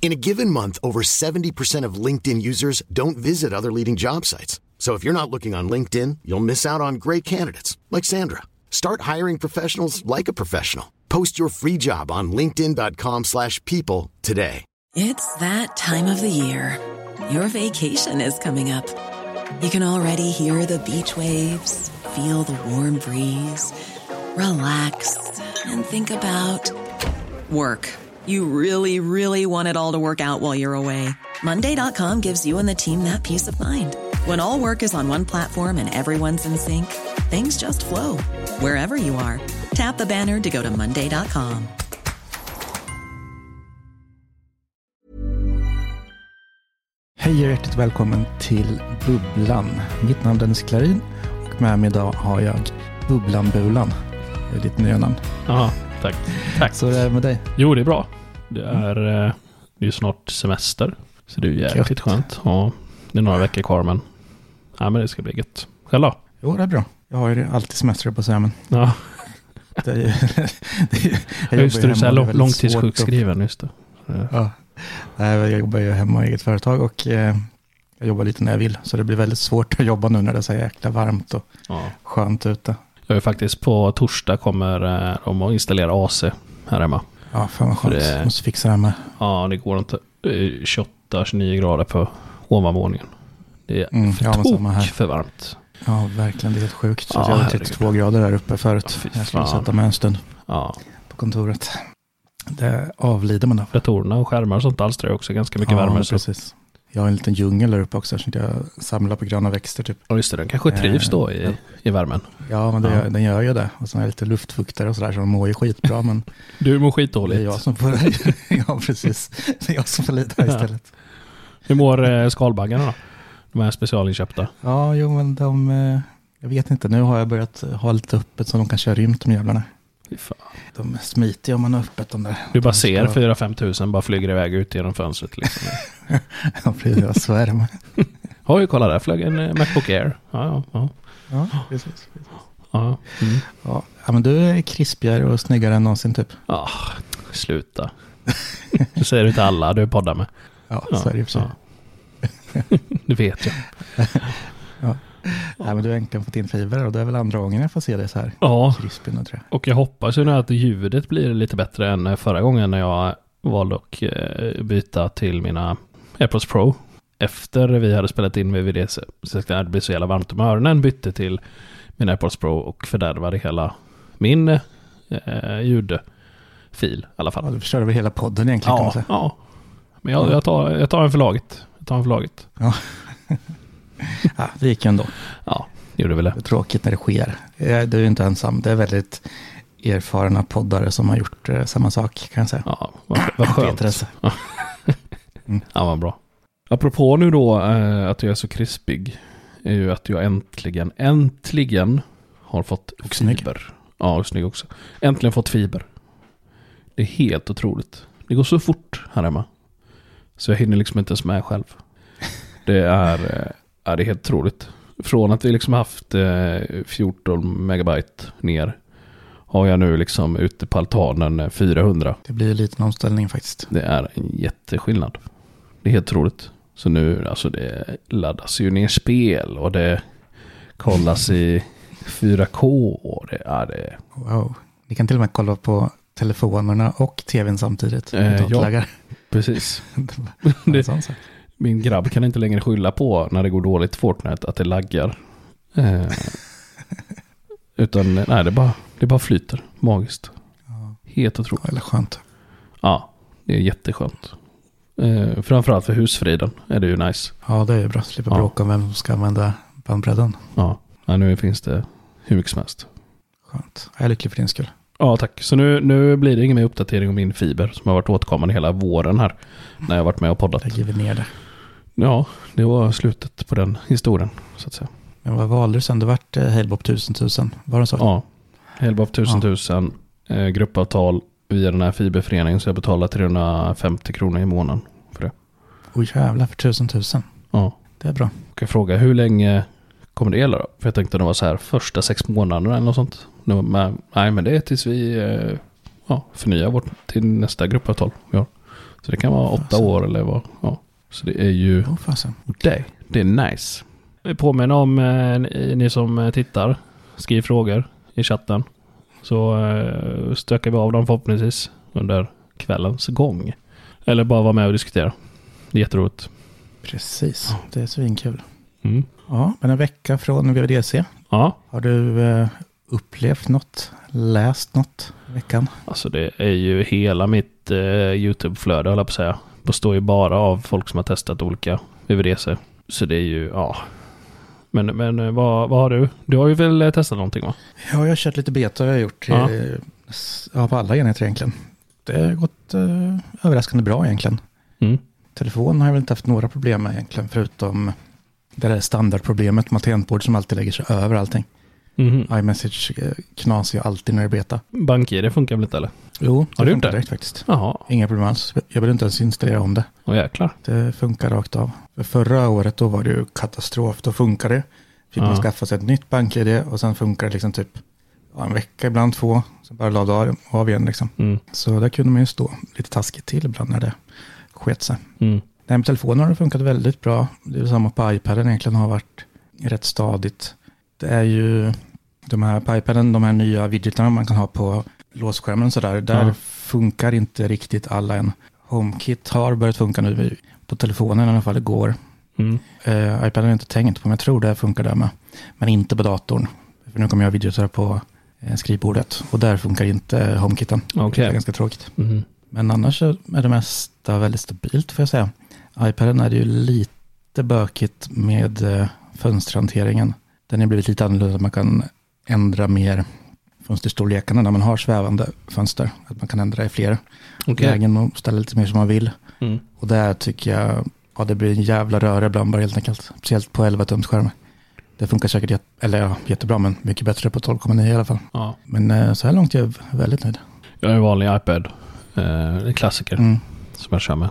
In a given month, over 70% of LinkedIn users don't visit other leading job sites. So if you're not looking on LinkedIn, you'll miss out on great candidates like Sandra. Start hiring professionals like a professional. Post your free job on linkedin.com/people today. It's that time of the year. Your vacation is coming up. You can already hear the beach waves, feel the warm breeze, relax, and think about work. You really, really want it all to work out while you're away. Monday.com gives you and the team that peace of mind. When all work is on one platform and everyone's in sync, things just flow wherever you are. Tap the banner to go to Monday.com. Hej och hjärtligt välkommen till Bubblan. Mitt namn är Dennis Klarin och med mig idag har jag Bubblan-Bulan. Det är ditt nya namn. Ja, tack. Tack. Så är det med dig? Jo, det är bra. Det är, det är ju snart semester. Så det är jäkligt Gött. skönt. Ja, det är några veckor kvar men, ja, men det ska bli gött. Själv då? Jo, det är bra. Jag har ju alltid semester på att säga, men Ja, det är ju... det är, jag just det, du är lång, långtidssjukskriven. Just det. Ja. Jag jobbar ju hemma i eget företag och eh, jag jobbar lite när jag vill. Så det blir väldigt svårt att jobba nu när det är så jäkla varmt och Ja. skönt ute. Jag är faktiskt på torsdag kommer eh, de att installera AC här hemma. Ja, fan vad skönt. För det- måste fixa det här med. Ja, det går inte. Det är 28-29 grader på ovanvåningen. Det är Mm, ja, samma här. tok för varmt. Ja, verkligen. Det är helt sjukt. Ja, jag hade herregud. 32 grader där uppe förut. Ja, jag skulle sätta mig en stund Ja, på kontoret. Det avlider man av. datorerna och skärmar och sånt alstrar också ganska mycket ja, värme. Så. Jag har en liten djungel där uppe också. Så jag samlar på gröna växter typ. Ja, just det. Den kanske trivs då i, Eh, i värmen. Ja, men det, Ja. den gör ju det. Och sen är det lite luftfuktare och sådär. Så de mår ju skitbra. Men Du mår det är skitdåligt. jag som får... ja, precis. Det är jag som får lida istället. Hur mår eh, skalbaggarna då? De här specialinköpta. Ja, jo, men de... eh, Jag vet inte. Nu har jag börjat ha lite öppet så de kan köra rymt de jävlarna. De smiter ju om man har öppet de där. Du bara De ser ska- 4-5 tusen bara flyger iväg ut genom fönstret. Liksom. Ja, precis. Jag svär. Oj, kolla där flög en eh, Macbook Air. Ja, ja, Ja, precis. ja. Mm. Ja, ja, men du är krispigare och snyggare än någonsin typ. ja sluta. Det säger du till alla du poddar med. Ja, Ja, så är det för sig. ja. Det vet jag. Nej, men du har äntligen fått in fiber och det är väl andra gången jag får se dig så här Ja, krispig nu tror och jag hoppas ju nu att ljudet blir lite bättre än förra gången när jag valde att eh, byta till mina AirPods Pro. Efter vi hade spelat in med VD så det blir så jävla varmt om öronen bytte till mina AirPods Pro och fördärvade hela min eh, ljudfil i alla fall. Ja, du förstörde väl hela podden egentligen kan man Ja, säga. ja. Men jag, jag, tar, jag tar en för laget. Jag tar en för laget. Ja, det gick ändå. Ja, gjorde väl det. Det är tråkigt när det sker. Du är ju inte ensam. Det är väldigt erfarna poddare som har gjort eh, samma sak kan jag säga. Ja, vad, vad skönt. Petrus. Ja, vad bra. Apropå nu då eh, att jag är så krispig. Är ju att jag äntligen, äntligen har fått Och snygg. fiber. Ja, och snygg också. Äntligen fått fiber. Det är helt otroligt. Det går så fort här hemma. Så jag hinner liksom inte ens med själv. Det är, eh, ja, det är helt otroligt. Från att vi liksom haft eh, 14 megabyte ner. Har jag nu liksom ute på altanen eh, 400. Det blir en omställning faktiskt. Det är en jätteskillnad. Det är helt otroligt. Så nu, alltså det laddas ju ner spel och det kollas i 4K och det är det. Wow. Ni kan till och med kolla på telefonerna och tvn samtidigt. Eh, ja. Precis. Det-. Min grabb kan inte längre skylla på när det går dåligt Fortnite att det laggar. Eh, utan nej, det bara, det bara flyter magiskt. Ja, Helt otroligt. eller skönt. Ja, det är jätteskönt. Eh, framförallt för husfriden är det ju nice. Ja, det är ju bra. Slippa Ja. bråka om vem som ska använda bandbredden. Ja, ja nu finns det hur mycket som helst. Skönt. Jag är lycklig för din skull. Ja, tack. Så nu, nu blir det ingen mer uppdatering om min fiber som har varit återkommande hela våren här. När jag varit med och poddat. Lägger vi ner det. Ja, det var slutet på den historien, så att säga. Men vad valde du sen? Det vart Halebop 1000 000. Var det så? Ja, Hellbop 1000 000, eh, gruppavtal via den här fiberföreningen. Så jag betalar 350 kronor i månaden för det. Oj jävlar för 1000 000. Ja. Det är bra. Och jag frågar hur länge kommer det gälla då? För jag tänkte det var så här första sex månaderna eller något sånt. Men, nej men det är tills vi eh, ja, förnyar vårt till nästa gruppavtal. Ja. Så det kan vara åtta Fasen. år eller vad. Ja. Så det är ju Åh fasen. det. Det är nice. Påminner om eh, ni som tittar. Skriv frågor i chatten. Så eh, stökar vi av dem förhoppningsvis under kvällens gång. Eller bara vara med och diskutera. Det är jätteroligt. Precis. Det är svinkul. Mm. Ja, men en vecka från VVDC. Ja, Har du eh, upplevt något? Läst något i veckan? alltså det är ju hela mitt eh, YouTube-flöde höll jag på att säga. Består ju bara av folk som har testat olika VVDC. Så det är ju, ja. Men, men eh, vad, vad har du? Du har ju väl eh, testat någonting va? Ja, jag har kört lite beta har jag gjort. Ja. Ja. ja, på alla enheter egentligen. Det har gått eh, överraskande bra egentligen. Mm. Telefon har jag väl inte haft några problem med egentligen, förutom det där standardproblemet med tangentbord som alltid lägger sig över allting. Mhm. iMessage eh, knasar ju alltid när det är beta. BankID funkar väl inte eller? Jo, Har det du gjort funkar det? direkt faktiskt. Jaha, Inga problem alls. Jag vill inte ens installera om det. åh jäklar. Det funkar rakt av. För förra året då var det ju katastrof. Då funkar det. Fick man Ja. skaffa sig ett nytt bank-id och sen funkar det liksom typ en vecka, ibland två. Sen bara lade av- av igen liksom. Mm. Så där kunde man ju stå lite taskigt till ibland när det sket sig. Mm. Nej, med telefonen har det funkat väldigt bra. Det är samma på iPaden egentligen har varit rätt stadigt. Det är ju de här på iPaden, de här nya widgetarna man kan ha på låsskärmen och sådär. Där Ja. funkar inte riktigt alla än. HomeKit har börjat funka nu på telefonen i alla fall igår. Mm. Uh, iPaden är inte tänkt på, men jag tror det funkar där med. Men inte på datorn. För nu kommer jag widgetar på eh, skrivbordet och där funkar inte HomeKiten. Okej. Det är ganska tråkigt. Mhm. Men annars är det mesta väldigt stabilt får jag säga. iPaden är ju lite bökigt med eh, fönsterhanteringen. Den har blivit lite annorlunda. Man kan ändra mer fönsterstorlekarna när man har svävande fönster. Att man kan ändra i fler Okej. lägen och ställa lite mer som man vill. Mm. Och där tycker jag, ja det blir en jävla röra ibland bara helt enkelt. Speciellt på 11 tums skärmar. Det funkar säkert, jätte, eller ja, jättebra men mycket bättre på 12,9 i alla fall. Ja. Men eh, så här långt är jag väldigt nöjd. Jag har en vanlig iPad. Eh, en klassiker Mm. som jag kör med.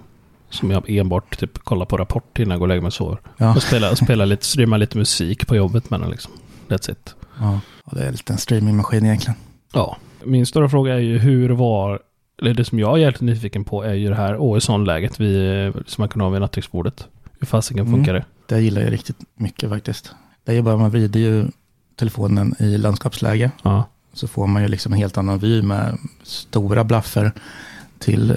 Som jag enbart typ kollar på Rapport innan jag går och lägger mig och sover. Ja. Och spelar, spelar lite, streamar lite musik på jobbet med den liksom. That's it. Ja, och det är lite en streamingmaskin egentligen. Ja. Min stora fråga är ju hur var, eller det som jag är helt nyfiken på är ju det här OSON-läget vi, som man kan ha vid nattduksbordet. Hur fasiken Mm. funkar det? Det gillar jag riktigt mycket faktiskt. Det är ju bara man vrider ju telefonen i landskapsläge Ja. så får man ju liksom en helt annan vy med stora blaffer till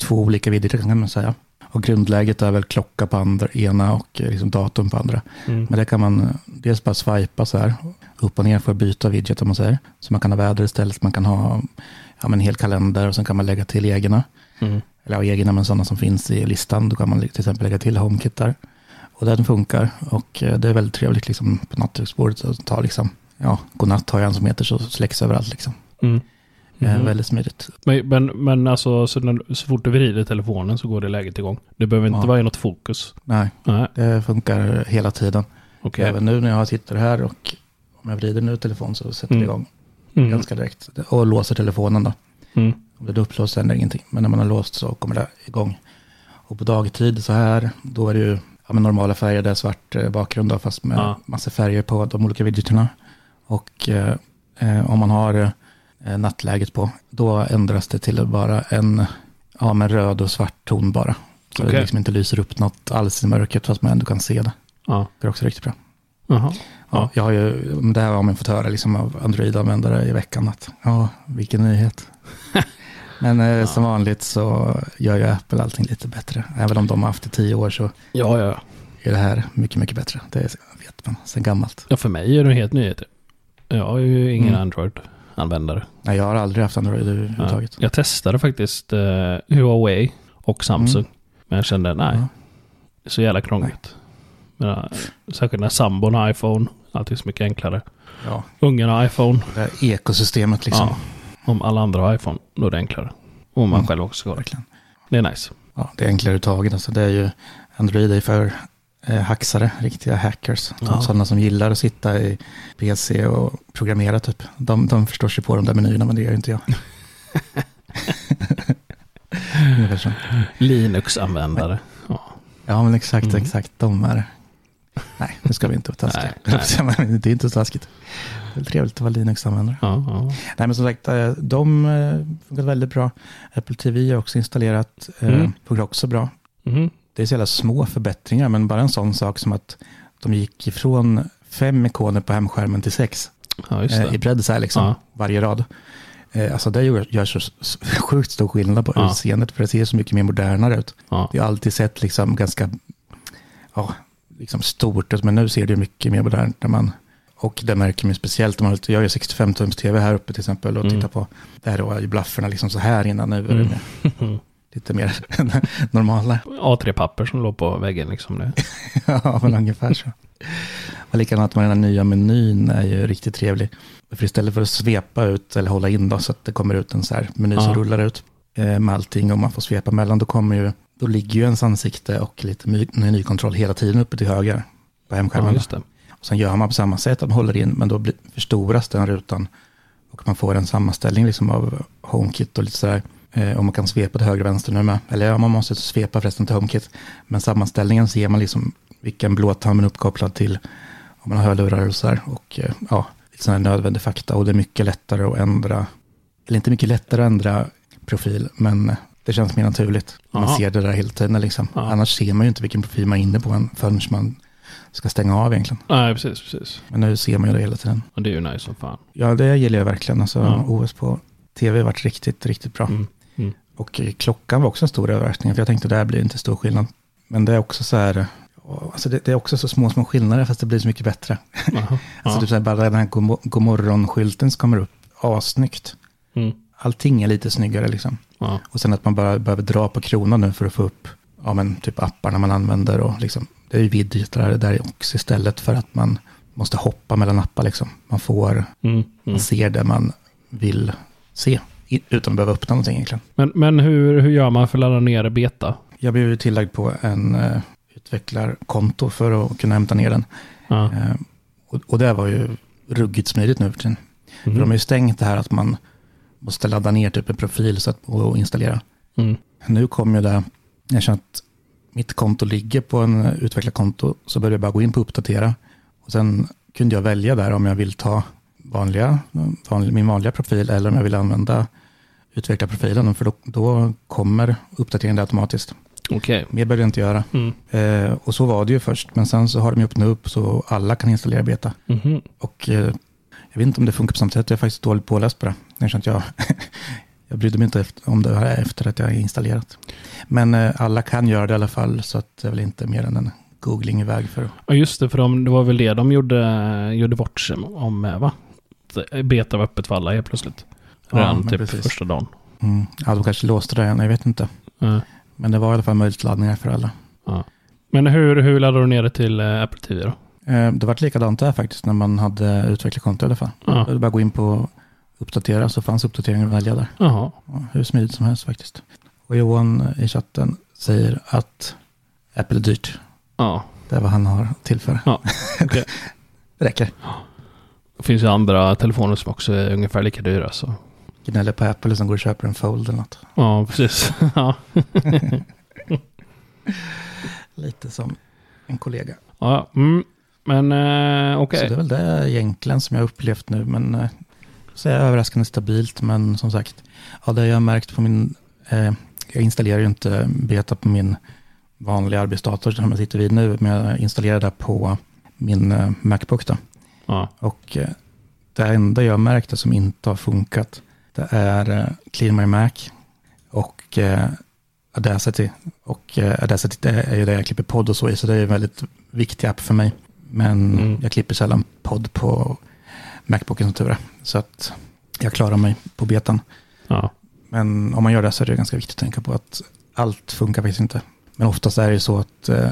två olika vidder kan man säga. Och grundläget är väl klocka på andra ena och eh, liksom datum på andra. Mm. Men det kan man eh, dels bara swipa så här, upp och ner för att byta widget om man säger. Så man kan ha väder istället, man kan ha ja, men en hel kalender och sen kan man lägga till egna. Mm. Eller ja, egna men sådana som finns i listan. Då kan man till exempel lägga till HomeKit där. Och den funkar och eh, det är väldigt trevligt liksom på nattduksbordet. Så ta liksom, ja, godnatt har jag en som heter så släcks överallt liksom. Mm. Eh, Mhm. Väldigt smidigt. Men, men, men alltså så, när, så fort du vrider telefonen så går det läget igång. Det behöver inte Ja. vara i något fokus. Nej, Nej, det funkar hela tiden. okej. Även nu när jag sitter här och om jag vrider nu telefon så sätter Mm. det igång Mm. ganska direkt. Och låser telefonen då. Mm. Om det är upplåst händer ingenting. Men när man har låst så kommer det igång. Och på dagtid så här, då är det ju ja, men normala färger. Det är svart eh, bakgrund då, fast med Ja. massa färger på de olika widgeterna. Och eh, eh, om man har eh, nattläget på, då ändras det till bara en ja, men röd och svart ton bara. Så Okej. det liksom inte lyser upp något alls i mörkret, fast man ändå kan se det. Ja. Det är också riktigt bra. Jaha. Ja, Ja. jag har ju, det här har man fått höra liksom av Android-användare i veckan. Att, ja, vilken nyhet. Men eh, som vanligt så gör ju Apple allting lite bättre. Även om de har haft det tio år så Ja, ja. är det här mycket, mycket bättre. Det vet man sedan gammalt. Ja, för mig är det helt nyheter. Jag är ju ingen Mm. Android-användare. Nej, jag har aldrig haft Android Ja. överhuvudtaget. Jag testade faktiskt eh, Huawei och Samsung. Men jag kände, nej, Ja. så jävla krångligt. Men, eh, särskilt när sambon har iPhone. Allting så mycket enklare. Ja, Ungen har iPhone. det här ekosystemet liksom. Ja. Om alla andra har iPhone, då är det enklare. Och om man Mm. själv också ha det. Det är nice. Ja, det är enklare överhuvudtaget. Alltså det är ju, Android är för eh, hacksare, riktiga hackers. Ja. Sådana som gillar att sitta i PC och programmera typ. De, de förstår sig på de där menyerna, men det gör ju inte jag. Linux-användare. Ja. ja, men exakt, Mm. exakt. De är... Nej, nu ska vi inte vara Nej, taskiga. Men det är inte så taskigt. Det är trevligt att vara Linux-användare. Ja, ja. Nej, men som sagt, eh, de eh, funkar väldigt bra. Apple TV har också installerat, eh, Mm. funkar också bra. Mhm. Det är så jävla små förbättringar, men bara en sån sak som att de gick ifrån fem ikoner på hemskärmen till sex ja i bredd så här liksom, Ja. varje rad. Alltså det gör, gör så sjukt stor skillnad på Ja. utseendet, för det ser så mycket mer modernare ut. Ja. Det har alltid sett liksom ganska, ja, liksom stort, men nu ser det mycket mer modernt när man, och det märker man speciellt om man, jag har ju 65-tums tv här uppe till exempel och Mm. tittar på, där var ju blafferna liksom så här innan, nu Mm. lite mer normala. A3-papper som låg på väggen liksom. Det. Ja, men ungefär så. Och likadant med den här nya menyn är ju riktigt trevlig. För istället för att svepa ut eller hålla in då, så att det kommer ut en så här meny som Ja. rullar ut eh, med allting och man får svepa mellan, då kommer ju, då ligger ju ens ansikte och lite menykontroll hela tiden uppe till höger på Ja, hemskärmen. det. och sen gör man på samma sätt, att man håller in, men då blir, förstoras den rutan och man får en sammanställning liksom av HomeKit och lite sådär. Eh, och man kan svepa till höger och vänster nu med. Eller ja, man måste svepa förresten till HomeKit. Men sammanställningen ser man liksom vilken blåtand man är uppkopplad till. Om man har hörlurar och sådär. Och eh, ja, lite sådana här nödvändig fakta. Och det är mycket lättare att ändra, eller inte mycket lättare att ändra profil, men eh, det känns mer naturligt. Man Aha. ser det där hela tiden liksom. Ja. Annars ser man ju inte vilken profil man är inne på än förrän man ska stänga av egentligen. Nej, precis, precis. Men nu ser man ju det hela tiden. Och det är ju nice som fan. Ja, det gillar jag verkligen. Alltså, Ja. OS på tv har varit riktigt, riktigt bra. Mm. Mm. Och eh, klockan var också en stor överraskning, för jag tänkte det här blir inte stor skillnad. Men det är också så här, ja, alltså det, det är också så små, små skillnader, fast det blir så mycket bättre. Jaha. Alltså typ så här, bara den här godmo- godmorgon-skylten som kommer upp, assnyggt. Mm. Allting är lite snyggare liksom. Ja. Och sen att man bara behöver dra på kronan nu för att få upp, ja men typ apparna man använder och liksom, det är ju widgetar där också istället för att man måste hoppa mellan appar liksom. Man får Mm. Mm. man ser det man vill se, utan att behöva öppna någonting egentligen. Men, men hur, hur gör man för att ladda ner beta? Jag blev ju tillagd på en uh, utvecklarkonto för att kunna hämta ner den. Ja. Eh, och, och det var ju ruggigt smidigt nu för tiden. Mhm. För de har ju stängt det här att man måste ladda ner typ en profil så att, och installera. Mm. Nu kommer ju det, jag känner att mitt konto ligger på en utvecklarkonto, så började jag bara gå in på uppdatera. Och sen kunde jag välja där om jag vill ta vanliga, vanlig, min vanliga profil eller om jag vill använda utvecklarprofilen. För då, då kommer uppdateringen automatiskt. Okej. Mer behöver jag inte göra. Mm. Eh, och så var det ju först, men sen så har de ju öppnat upp så alla kan installera beta. Mhm. Och eh, jag vet inte om det funkar på samma sätt, jag är faktiskt dåligt påläst på det. Att jag, jag brydde mig inte om det här efter att jag har installerat. Men eh, alla kan göra det i alla fall, så att det är väl inte mer än en googling iväg för. Ja, just det, för de, det var väl det de gjorde, gjorde bort sig om, med, va? Beta var öppet för alla helt plötsligt. Ja, Redan men typ precis. första dagen. Mm, ja, de kanske låste det jag vet inte. Ja. Men det var i alla fall möjligt laddningar för alla. Ja. Men hur, hur laddar du ner det till eh, Apple TV då? Eh, det var likadant där faktiskt, när man hade utvecklarkonto i alla fall. Ja. Det bara att gå in på uppdatera, så fanns uppdateringen att välja där. Jaha. Ja, hur smidigt som helst faktiskt. Och Johan i chatten säger att Apple är dyrt. Ja. Det är vad han har att tillföra. Ja, det räcker. Det finns ju andra telefoner som också är ungefär lika dyra. Så. Gnäller på Apple som går och köper en Fold eller något. Ja, precis. ja. Lite som en kollega. ja. Mm. Men eh, okej. Så det är väl det egentligen som jag upplevt nu. Men eh, så är det överraskande stabilt. Men som sagt, ja, det jag har märkt på min... Eh, jag installerar ju inte beta på min vanliga arbetsdator som jag sitter vid nu. Men jag installerar det på min eh, Macbook då. Ja. Och eh, det enda jag har märkt som inte har funkat, det är eh, Clean My Mac och eh, Audacity. Och eh, Audacity det är ju det jag klipper podd och så i, så det är en väldigt viktig app för mig. Men Mm. jag klipper sällan podd på Macbooken som tur är. Så att jag klarar mig på betan. ja. Men om man gör det så är det ganska viktigt att tänka på att allt funkar faktiskt inte. Men oftast är det så att eh,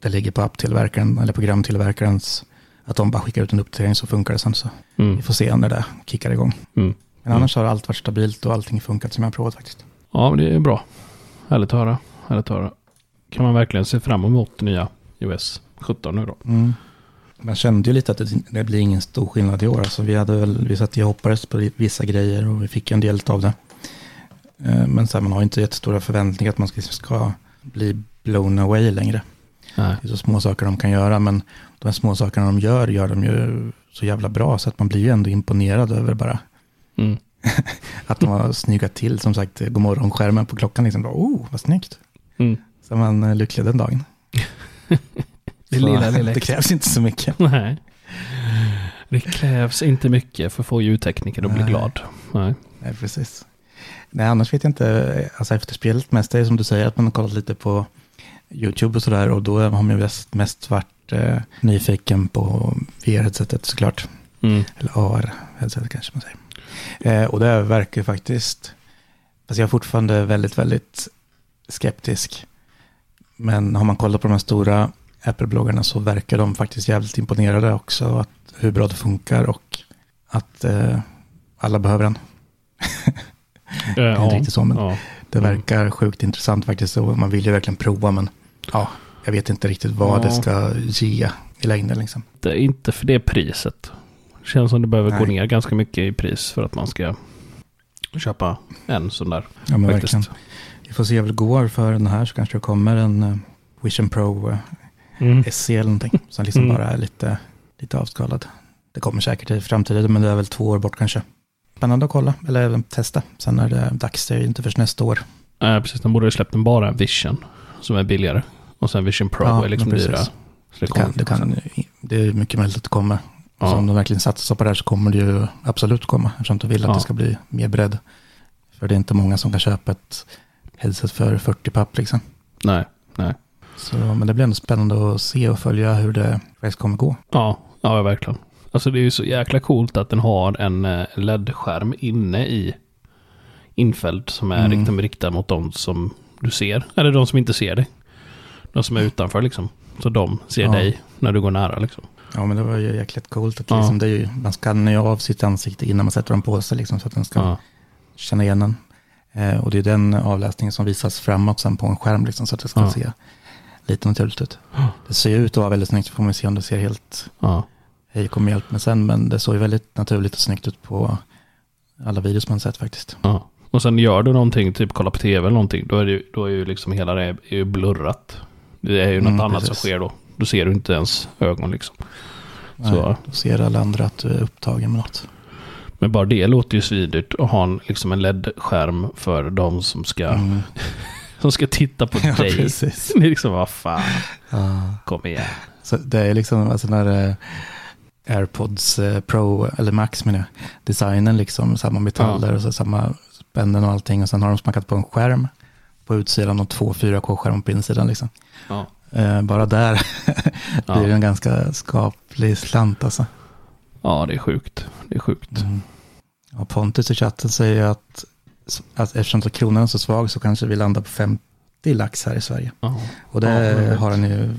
det ligger på apptillverkaren eller programtillverkarens, att de bara skickar ut en uppdatering så funkar det sen. Så Mm. vi får se när det kickar igång. Mm. Men annars har allt varit stabilt och allting funkat som jag har provat faktiskt. Ja, det är bra. Härligt att höra. Härligt att höra. Kan man verkligen se fram emot nya iOS 17 nu då? Mm. Man kände ju lite att det, det blir ingen stor skillnad i år. Alltså vi, hade väl, vi satt och hoppades på vissa grejer och vi fick en del av det. Eh, Men så här, man har inte jättestora förväntningar att man ska, ska bli blown away längre. Nej. Det är så små saker de kan göra, men de här små sakerna de gör, gör de ju så jävla bra så att man blir ju ändå imponerad över bara Mm. att de har snyggat till, som sagt, godmorgon-skärmen på klockan liksom, bara, oh, vad snyggt. Mm. Så man är lycklig den dagen. Det lilla, lilla det krävs inte så mycket. Nej. Det krävs inte mycket för att få ljudtekniker att bli glad. Nej. Nej, precis. Nej, annars vet jag inte, alltså efterspelet mest är som du säger, att man har kollat lite på YouTube och sådär, och då har man ju mest, mest varit eh, nyfiken på VR-headsetet såklart. Mm. Eller AR-headset kanske man säger. Eh, och det verkar faktiskt, alltså jag är fortfarande väldigt, väldigt skeptisk. Men har man kollat på de här stora Apple-bloggarna så verkar de faktiskt jävligt imponerade också. Att, hur bra det funkar och att eh, alla behöver den. Är inte riktigt så, men- ja. Det Mm. verkar sjukt intressant faktiskt och man vill ju verkligen prova men ja, jag vet inte riktigt vad Ja. det ska ge i längden liksom. Det är inte för det priset. Det känns som det behöver gå Nej. ner ganska mycket i pris för att man ska köpa en sån där. Ja men faktiskt. verkligen. Vi får se hur det går för den här så kanske det kommer en eh, Vision Pro eh, Mm. SC eller någonting som liksom Mm. bara är lite, lite avskalad. Det kommer säkert i framtiden men det är väl två år bort kanske. Spännande att kolla eller även testa. Sen är det dags, det är ju inte först nästa år. Nej, precis. De borde ha släppt en bara Vision som är billigare. Och sen Vision Pro Ja, är liksom dyra. Det, kan, det, kan, det är mycket möjligt att det kommer. Ja. Så om de verkligen satsar på det här så kommer det ju absolut komma. Eftersom de vill att Ja. det ska bli mer bredd. För det är inte många som kan köpa ett headset för 40 papp liksom. Nej, nej. Så, men det blir ändå spännande att se och följa hur det faktiskt kommer gå. Ja, ja verkligen. Alltså det är ju så jäkla coolt att den har en eh, LED-skärm inne i infälld som är Mm. riktad, mot de som du ser. Eller de som inte ser dig. De som är utanför liksom. Så de ser Ja. dig när du går nära liksom. Ja men det var ju jäkligt coolt. Att Ja. liksom, det är ju, man skannar ju av sitt ansikte innan man sätter den på sig liksom, så att den ska Ja, känna igen den. Eh, och det är den avläsningen som visas framåt sen på en skärm liksom, så att det ska Ja. se lite naturligt ut. Det ser ut att vara väldigt snyggt, får man se om det ser helt ja, hej kom hjälp med sen, men det såg ju väldigt naturligt och snyggt ut på alla videos man sett faktiskt. ja. Och sen gör du någonting, typ kolla på tv eller någonting, då är, det, då är ju liksom hela det är blurrat. Det är ju något Mm, annat precis. som sker då. Då ser du inte ens ögon liksom. Nej, Så. Då ser alla andra att du är upptagen med något. Men bara det låter ju svidyrt att ha en, liksom en LED-skärm för de som ska, Mm. Som ska titta på Ja, dig. precis. Det är liksom, vad fan, Ja. kom igen. Så det är liksom alltså när eh, AirPods eh, Pro, eller Max menar jag, designen liksom, samma metaller och så samma spännen och allting. Och sen har de smackat på en skärm på utsidan och två 4K-skärmar på insidan liksom. Ja. Eh, bara där Ja. blir det en ganska skaplig slant alltså. ja, det är sjukt. Det är sjukt. Mm. Ja, Pontus i chatten säger att, att eftersom kronan är så svag så kanske vi landar på 50 lax här i Sverige. Ja. Och det Ja, jag har han ju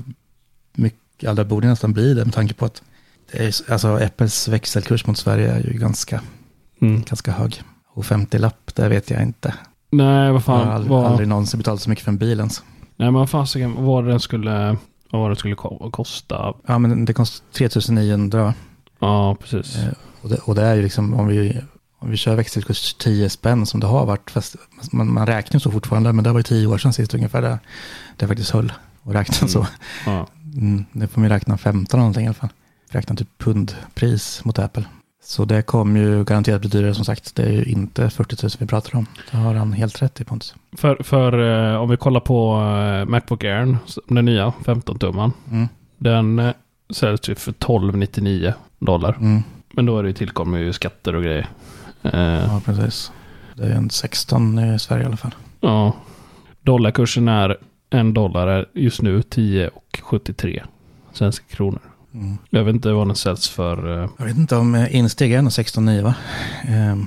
mycket, det borde nästan bli det med tanke på att det är, alltså Apples växelkurs mot Sverige är ju ganska, Mm. ganska hög. Och 50 lapp, det vet jag inte. Nej, vad Jag fan. har aldrig, vad, aldrig någonsin betalat så mycket för en bil ens. Nej, men vad fan, vad den skulle, vad den skulle ko- kosta. Ja men det kostar 3900 va? Ja, precis. Eh, Och det, och det är ju liksom om vi, om vi kör växelkurs 10 spänn som det har varit, fast man, man räknar så fortfarande, men det var ju 10 år sedan sist ungefär det, det faktiskt höll och räkna Mm. så. Ja. Mm, det får man räkna 15 någonting i alla fall. Räkna typ pundpris mot Apple. Så det kommer ju garanterat bli dyrare som sagt. Det är ju inte 40 000 vi pratar om. Det har han helt rätt i Pontus. För, för eh, om vi kollar på eh, Macbook Air, den nya 15-tumman. Mm. Den eh, säljs ju för 12,99 dollar. Mm. Men då är det ju tillkommer ju skatter och grejer. Eh, Ja, precis. Det är en 16 i Sverige i alla fall. Ja. Dollarkursen är en dollar är just nu 10,73 svenska kronor. Mm. Jag vet inte vad den säljs för. eh, Jag vet inte om insteg är nog 16,9 va? Ehm,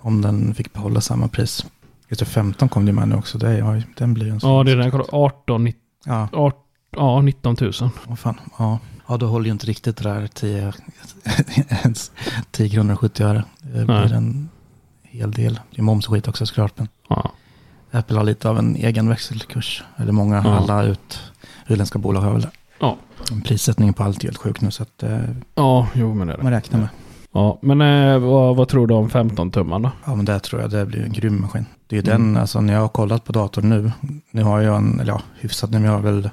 om den fick behålla samma pris. Just det, 15 kom det med nu också. Det är, den blir en sån. Ja, det är den jag kollar. 18, 19, Ja, 18, ja, 19 000. vad fan. Ja. Ja, då håller ju inte riktigt det där 10, ens 10 kronor och 70 öre. Det Nej. blir en hel del. Det är moms och skit också såklart. Men Ja. Apple har lite av en egen växelkurs. Eller många, Ja. alla ut, utländska bolag har väl det. Ja. Prissättningen på allt är helt sjuk nu så att eh, Ja, jo men det är det. man räknar med. Ja, men eh, vad, vad tror du om 15-tumman då? Ja men det tror jag det blir en grym maskin. Det är Mm. den, alltså när jag har kollat på datorn nu, nu har jag en, eller ja hyfsat, nu har jag väl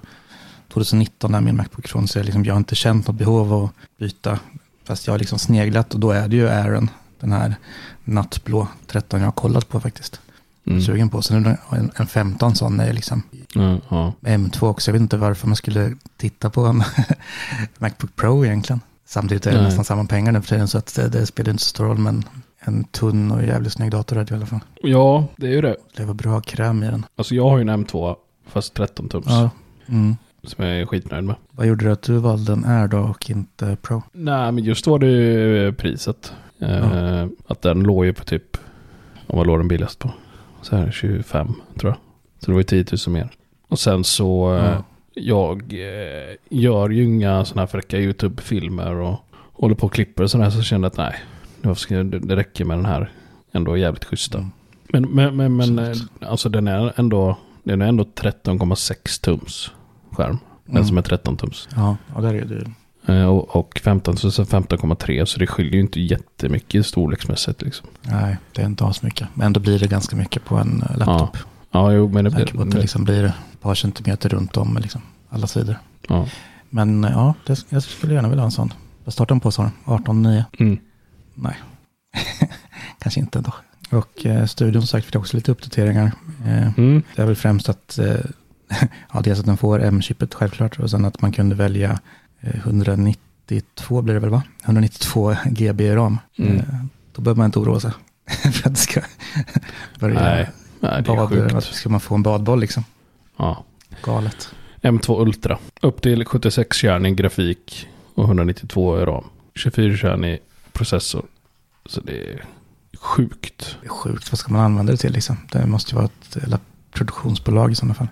2019 är min Macbook från så jag, liksom, jag har inte känt något behov av att byta. Fast jag har liksom sneglat och då är det ju Aaron, den här nattblå 13 jag har kollat på faktiskt. Mm. Sugen på. Sen är det en, en 15 sån är liksom Ja, ja. M2 också. Jag vet inte varför man skulle titta på en Macbook Pro egentligen. Samtidigt är det Nej. nästan samma pengar nu för tiden så att det, det spelar inte så stor roll. Men en tunn och jävligt snygg dator är det i alla fall. ja, det är ju det. Det var bra kräm i den. Alltså jag har ju en M2 fast 13 tums. Ja. Mm. Som jag är skitnöjd med. Vad gjorde det att du valde en Air då och inte Pro? Nej, men just var det ju priset. Eh, Att den låg ju på typ, om vad låg den billigast på? Så här 25 tror jag. Så det var ju 10 000 mer. Och sen så, eh, Ja. jag eh, gör ju inga sådana här fräcka YouTube-filmer och håller på och klipper och sådär. Så kände jag att nej, nu ska jag, det räcker med den här ändå jävligt schyssta. Mm. Men, men, men, men eh, alltså den är ändå, den är ändå 13,6 tums skärm. Den Mm. som är 13 tums. Ja, ja där är du. Eh, Och, och 15 så så 15,3 så det skiljer ju inte jättemycket storleksmässigt liksom. Nej, det är inte alls mycket. Men ändå blir det ganska mycket på en eh, laptop. Ja, jo men det tanke på att det blir... liksom blir ett par centimeter runt om liksom, alla sidor. Ja. Men eh, ja, det, jag skulle gärna vilja ha en sån. Vad startar den på sa du? 18,9? Mm. Nej, kanske inte ändå. Och eh, studion sagt fick också lite uppdateringar. Eh, Mm. det är väl främst att, eh, ja, dels att den får M-chippet självklart och sen att man kunde välja eh, 192 blir det väl va? 192 GB ram. Mm. Eh, då behöver man inte oroa sig för att det ska börja Nej, nej, det är bad, sjukt. ska man få en badboll liksom. Ja. Galet. M2 Ultra. Upp till 76-kärnig grafik och 192 i ram. 24-kärnig processor. Så det är sjukt. Det är sjukt, vad ska man använda det till liksom? Det måste ju vara ett produktionsbolag i sådana fall.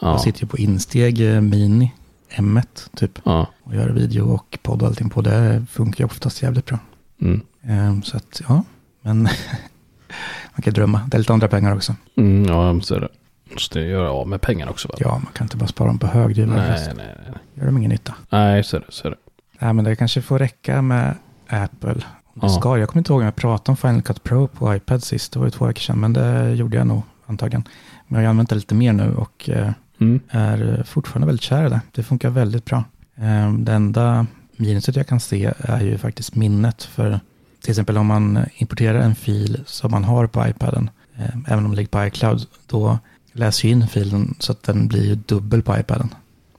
Ja. Jag sitter ju på insteg eh, Mini M1 typ ja. och gör video och podd och allting på. Det funkar ju oftast jävligt bra. Mm. Ehm, så att ja, men man kan drömma. Det är lite andra pengar också. Mm, ja, så är det. Måste göra av med pengarna också va? Ja, man kan inte bara spara dem på hög. Det Nej, nej, nej. gör de ingen nytta. Nej, så är det. Så är det. Nej, men det kanske får räcka med Apple. Ja. ska, jag kommer inte ihåg om jag pratade om Final Cut Pro på iPad sist. Det var ju två veckor sedan, men det gjorde jag nog antagligen. Men jag har använt det lite mer nu och eh, Mm. är fortfarande väldigt kär i det. Det funkar väldigt bra. Eh, Det enda minuset jag kan se är ju faktiskt minnet. För till exempel om man importerar en fil som man har på iPaden, eh, även om det ligger på iCloud, då läser ju in filen så att den blir ju dubbel på iPaden.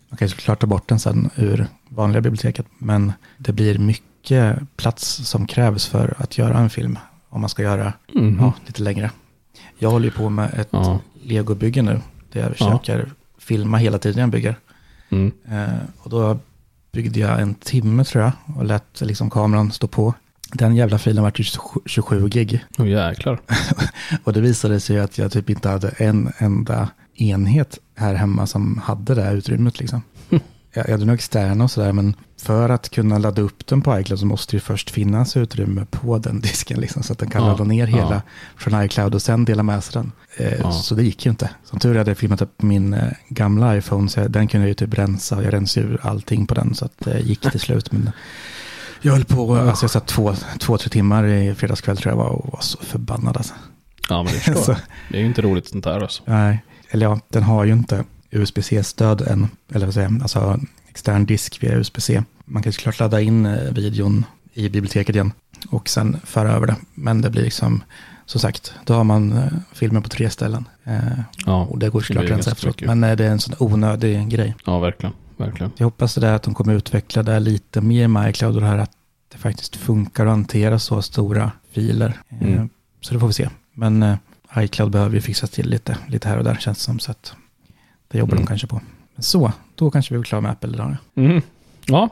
Man kan ju såklart ta bort den sen ur vanliga biblioteket, men det blir mycket plats som krävs för att göra en film om man ska göra Mhm. ja, lite längre. Jag håller ju på med ett Ja. legobygge nu, där jag Ja. Filma hela tiden jag bygger. Mm. Eh, och då byggde jag en timme tror jag och lät liksom kameran stå på. Den jävla filen var 27 27 gig. Åh jäklar. Och det visade sig att jag typ inte hade en enda enhet här hemma som hade det här utrymmet liksom. Jag jag hade nog externa och sådär, men för att kunna ladda upp den på iCloud så måste det först finnas utrymme på den disken, liksom, så att den kan Ja, ladda ner hela ja. från iCloud och sen dela med sig den. Eh, Ja. Så det gick ju inte. Som tur är hade jag filmat upp min eh, gamla iPhone, så jag, den kunde jag ju typ rensa, jag rensade ur allting på den, så att det gick till slut. Men jag höll på, alltså jag satt två, två, tre timmar i fredagskväll tror jag var och var så förbannad alltså. Ja, men det förstår Så-. Det är ju inte roligt sånt här alltså. Nej, eller ja, den har ju inte USB-C-stöd än, eller vad säger jag, alltså extern disk via USB-C. Man kan såklart ladda in eh, videon i biblioteket igen och sen föra över det. Men det blir liksom, som sagt, då har man eh, filmen på tre ställen. Eh, Ja, och det går såklart blir rensa efteråt. Men det är en sån onödig grej. ja verkligen. Verkligen. Jag hoppas det där att de kommer utveckla det lite mer med iCloud och det här att det faktiskt funkar att hantera så stora filer. Mm. Så det får vi se. Men iCloud behöver ju fixas till lite, lite här och där känns det som. Så att det jobbar Mm. de kanske på. Så, då kanske vi är klara med Apple idag. Mm. Ja.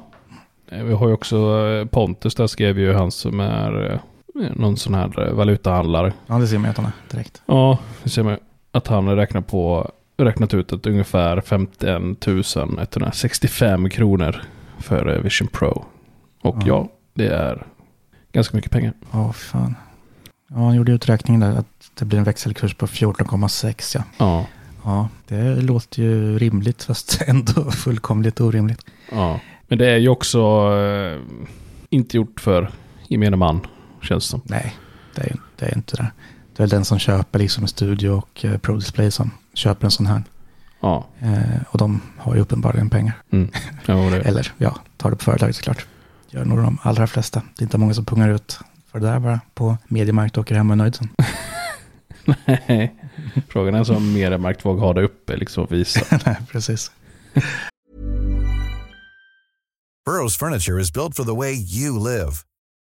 Eh, Vi har ju också eh, Pontus, där skrev ju han som är eh, någon sån här valutahandlare. Ja, det ser man ju att han är direkt. Ja, det ser man ju. Att han har räknat på räknat ut att ungefär 51 165 kronor för Vision Pro. Och Ja. ja, det är ganska mycket pengar. Ja, fan. Ja, han gjorde uträkningen där att det blir en växelkurs på 14,6 ja. Ja. Ja, det låter ju rimligt fast ändå fullkomligt orimligt. ja. Men det är ju också eh, inte gjort för gemene man, känns det som. Nej, det är, det är inte det. Det är den som köper liksom studio och eh, Pro Display som köper en sån här. Ja. Eh, och de har ju uppenbarligen pengar. Mm. ja. Eller ja, tar det på företaget såklart. Gör nog de allra flesta. Det är inte många som pungar ut för det där bara på mediemarkt och åker hem och är nöjd sen. Nej. Frågan är så om Mediamarkt vågar ha det uppe liksom och visa. Nej, precis. Burrow's furniture is built for the way you live.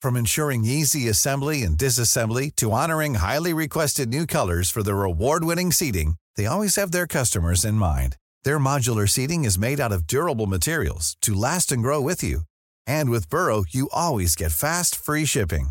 From ensuring easy assembly and disassembly to honoring highly requested new colors for their award-winning seating, they always have their customers in mind. Their modular seating is made out of durable materials to last and grow with you. And with Burrow, you always get fast, free shipping.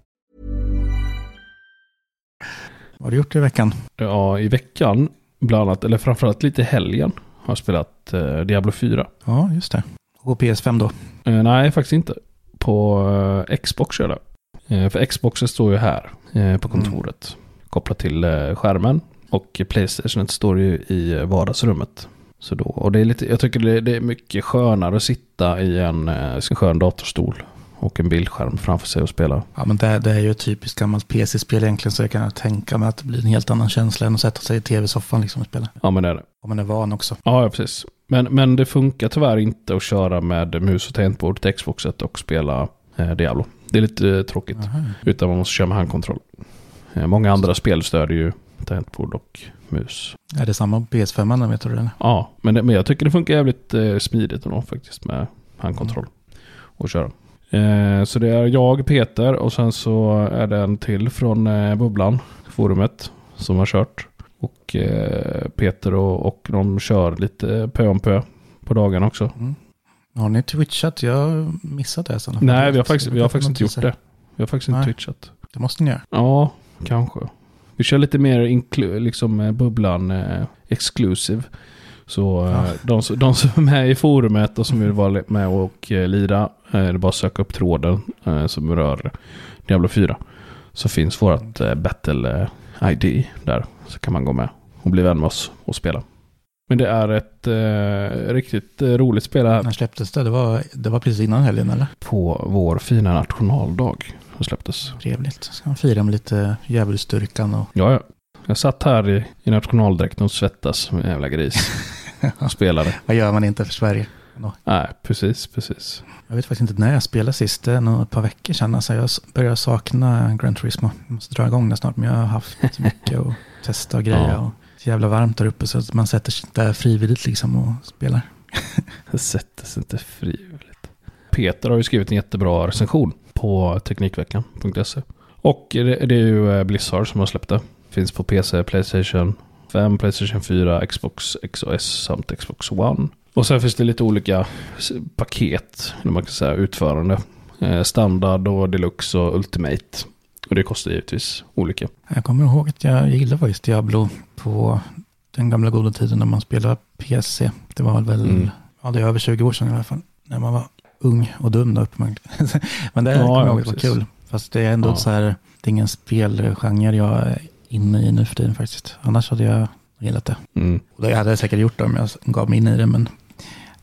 Vad har du gjort i veckan? Ja, i veckan, bland annat, eller framförallt lite i helgen, har jag spelat eh, Diablo 4. Ja, just det. Och PS5 då? Eh, nej, faktiskt inte. På eh, Xbox kör jag det. Eh, för Xboxen står ju här eh, på kontoret. Kopplat till eh, skärmen. Och Playstation står ju i vardagsrummet. Så då, och det är lite, jag tycker det, är mycket skönare att sitta i en skön datorstol. Och en bildskärm framför sig och spela. Ja, men det, det är ju ett typiskt gammalt PC-spel egentligen, så jag kan tänka mig att det blir en helt annan känsla än att sätta sig i tv-soffan liksom och spela. Ja men det är det. Om man är van också. Ja, ja precis. Men, men det funkar tyvärr inte att köra med mus och tangentbord till Xboxet och spela eh, Diablo. Det är lite eh, tråkigt. Aha. Utan man måste köra med handkontroll. Eh, många andra spel stödjer ju tangentbord och mus. Är det samma på PS5, vet du det? Ja, men, det, men jag tycker det funkar jävligt eh, smidigt ändå faktiskt med handkontroll. Och köra. Eh, så det är jag, Peter och sen så är det en till från eh, Bubblan, forumet, som har kört. Och eh, Peter och, och de kör lite pö om pö på dagen också. Har ni twitchat? Jag har missat det. Så Nej, vi har faktiskt, vi har faktiskt inte gjort det. Vi har faktiskt inte Nej. twitchat. Det måste ni göra. Ja, kanske. Vi kör lite mer liksom bubblan eh, exclusive. Så eh, de, som- de som är med i forumet och som vill vara med och eh, lira, eh, det är bara att söka upp tråden som rör Diablo 4. Så finns vårt battle ID där. Så kan man gå med och bli vän med oss och spela. Men det är ett eh, riktigt roligt spel här När släpptes det? Det var, det var precis innan helgen, eller? på vår fina nationaldag. Som släpptes. Trevligt. Ska man fira med lite djävulsdyrkan och... Ja, ja. Jag satt här i, i nationaldräkten och svettas som en jävla gris. Och spelade. Vad gör man inte för Sverige? Nej, precis, precis. Jag vet faktiskt inte när jag spelade sist. Det är nog ett par veckor sedan. Alltså jag börjar sakna Gran Turismo. Jag måste dra igång det snart. Men jag har haft mycket att testa och greja. Ja. Och det är jävla varmt där uppe så att man sätter sig där frivilligt liksom och spelar. Sätter sig inte frivilligt. Peter har ju skrivit en jättebra recension på Teknikveckan.se. Och det, det är ju eh, Blizzard som har släppt det. Finns på PC, Playstation 5, Playstation 4, Xbox XOS samt Xbox One. Och sen finns det lite olika paket, eller man kan säga utförande. Eh, Standard och Deluxe och Ultimate. Och det kostar givetvis olika. Jag kommer ihåg att jag gillade faktiskt Diablo på den gamla goda tiden när man spelade PC. Det var väl, Mm. ja det är över 20 år sedan i alla fall. När man var ung och dum då uppenbarligen. Men det Ja, kommer jag ja, ihåg det var kul. Fast det är ändå Ja. så här, det är ingen spelgenre jag inne i nu för tiden faktiskt. Annars hade jag gillat det. Mm. Det hade jag säkert gjort om jag gav mig in i det, men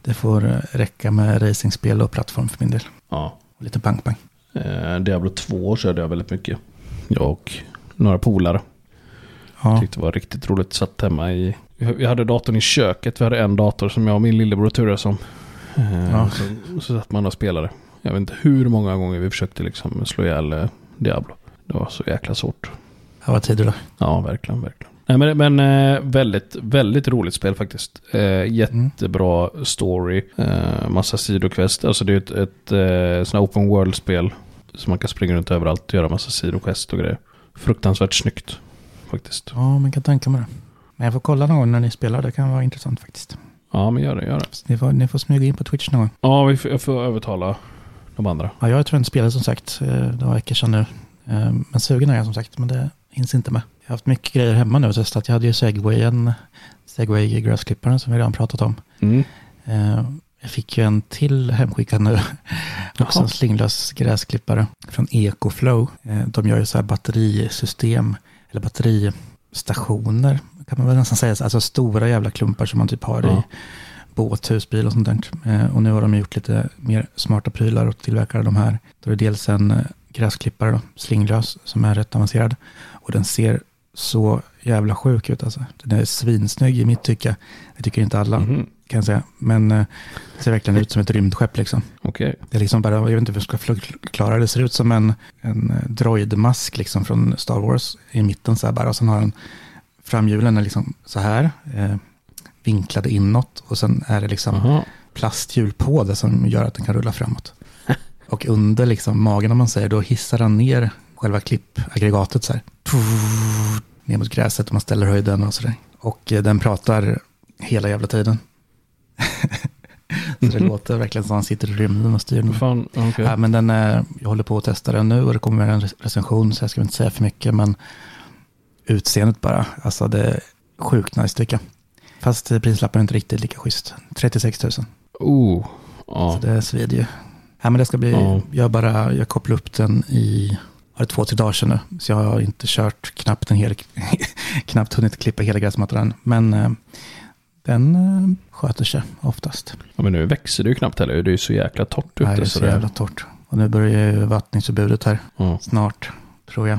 det får eh, räcka med racingspel och plattform för min del. Ja. Och lite pang-pang. Eh, Diablo 2 körde jag väldigt mycket. Jag och några polare. Ja, Tyckte det var riktigt roligt. Satt hemma i... Vi hade datorn i köket. Vi hade en dator som jag och min lillebror turades om. Eh, Ja. Så, så satt man och spelade. Jag vet inte hur många gånger vi försökte liksom slå ihjäl eh, Diablo. Det var så jäkla svårt. Det var tider då. Ja, verkligen, verkligen. Nej, men, men eh, väldigt, väldigt roligt spel faktiskt. Eh, jättebra story. Eh, massa sidoquest. Alltså det är ett, ett eh, sån här open world-spel. Så man kan springa runt överallt och göra massa sidoquest och grejer. Fruktansvärt snyggt faktiskt. Ja, man kan tänka mig det. Men jag får kolla någon gång när ni spelar, det kan vara intressant faktiskt. Ja, men gör det, gör det. Ni, får, ni får smyga in på Twitch någon gång. Ja, vi får, jag får övertala de andra. Ja, jag tror inte spelade som sagt, det var veckor sedan nu. Men sugen är jag som sagt, men det hinns inte med. Jag har haft mycket grejer hemma nu och testat. Jag hade ju segwayen, segway gräsklipparen som vi redan pratat om. Mm. Eh, Jag fick ju en till hemskickad nu. Också en slinglös gräsklippare från Ecoflow. Eh, De gör ju så här batterisystem, eller batteristationer kan man väl nästan säga. Alltså stora jävla klumpar som man typ har i Ja. båt, husbil och sånt där. Eh, Och nu har de gjort lite mer smarta prylar och tillverkar de här. Då är det dels en gräsklippare, då, slinglös, som är rätt avancerad. Och den ser så jävla sjuk ut alltså. Den är svinsnygg i mitt tycke. Det tycker inte alla, Mhm. kan jag säga. Men eh, ser verkligen ut som ett rymdskepp liksom. Okej. Det är liksom bara, jag vet inte hur jag ska förklara det. Ser ut som en, en eh, droidmask liksom från Star Wars i mitten så här bara. Och sen har den framhjulen är liksom så här, eh, vinklade inåt. Och sen är det liksom Aha. plasthjul på det som gör att den kan rulla framåt. Och under liksom magen om man säger, då hissar den ner själva klippaggregatet så här. Ner mot gräset och man ställer höjden och sådär. Och eh, den pratar hela jävla tiden. så det låter verkligen som att han sitter i rymden och styr. Fan, okej. Ja, men den, är- jag håller på att testa den nu och det kommer en recension så jag ska inte säga för mycket. Men utseendet bara, alltså det är sjukt nice tycker jag. Fast prislappen är inte riktigt lika schysst. 36 000. Oh. Ja. Så det svider ju. Ja, men det ska bli, Ja. jag bara, jag kopplar upp den i, var det två, tre dagar sedan nu. Så jag har inte kört knappt en hel, knappt hunnit klippa hela gräsmattan. Men eh, den eh, sköter sig oftast. ja. Men nu växer det ju knappt heller. Det är ju så jäkla torrt ute. Nej, det är så så jävla torrt. Och nu börjar ju vattningsförbudet här Ja. snart, tror jag.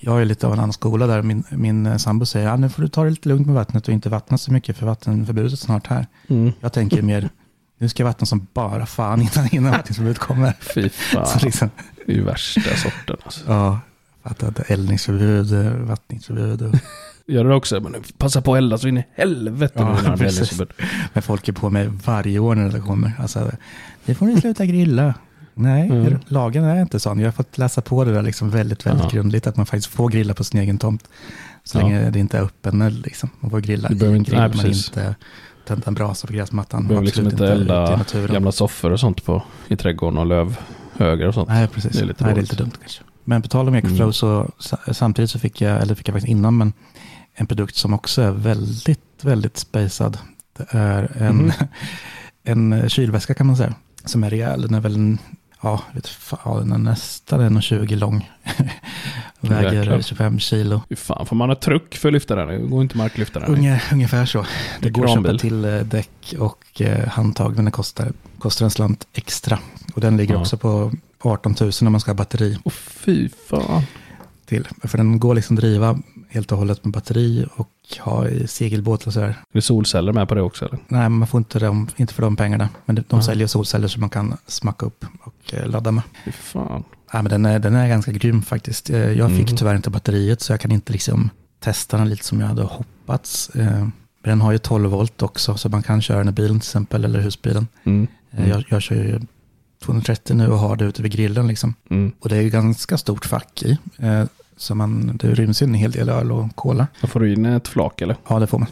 Jag är lite av en annan skola där. Min, min eh, sambo säger, ja, nu får du ta det lite lugnt med vattnet och inte vattna så mycket för vattenförbudet är snart här. Mm. Jag tänker mer, nu ska jag vattna som bara fan innan, innan vattningsförbudet kommer. Fy fan. Så liksom, Det är ju värsta sorten. Alltså. ja, fattat. Eldningsförbud, eh, vattningsförbud. Och, Gör det också. Men passa på att elda så in i helvete Ja, nu när det men folk är på mig varje år när det kommer. Alltså, nu får ni sluta grilla. Nej, Mm. lagen är inte sån. Jag har fått läsa på det där liksom väldigt, väldigt Ja. grundligt. Att man faktiskt får grilla på sin egen tomt. Så Ja. länge det inte är öppen. Liksom. Man får grilla Du i inte- nej, precis. inte tända en brasa på gräsmattan. Behöver liksom inte elda gamla soffor och sånt på, i trädgården och lövhögar och sånt. Nej, precis. Det är lite Nej, det är lite dumt kanske. Men på tal om Ecoflow Mm. så sa- samtidigt så fick jag, eller fick jag faktiskt innan, men en produkt som också är väldigt, väldigt spacad. Det är en, Mhm. en kylväska kan man säga, som är rejäl. Den är väl en, ja, vet fan, den är nästan 1,20 lång. Väger Jäklar. 25 kilo. Fy fan, får man ha truck för att lyfta den? Det går inte marklyfta den. Unge, ungefär så. Det går att köpa till eh, däck och eh, handtag, men det kostar, kostar en slant extra. Och den ligger Ja. också på 18 000 om man ska ha batteri. Åh fy fan. till. För den går liksom driva helt och hållet med batteri och ha i segelbåt och sådär. Är solceller med på det också eller? Nej, man får inte, dem, inte för de pengarna. Men de, Ja. säljer solceller som man kan smacka upp och eh, ladda med. Fy fan. Nej, men den, är, den är ganska grym faktiskt. Eh, Jag fick Mhm. tyvärr inte batteriet så jag kan inte liksom testa den lite som jag hade hoppats. Eh, Men den har ju 12 volt också så man kan köra den i bilen till exempel eller husbilen. Mm. Jag, jag kör ju 230 nu och har det ute vid grillen liksom. Mm. Och det är ju ganska stort fack i. Så man, det ryms ju en hel del öl och cola. Då får du in ett flak eller? Ja, det får man.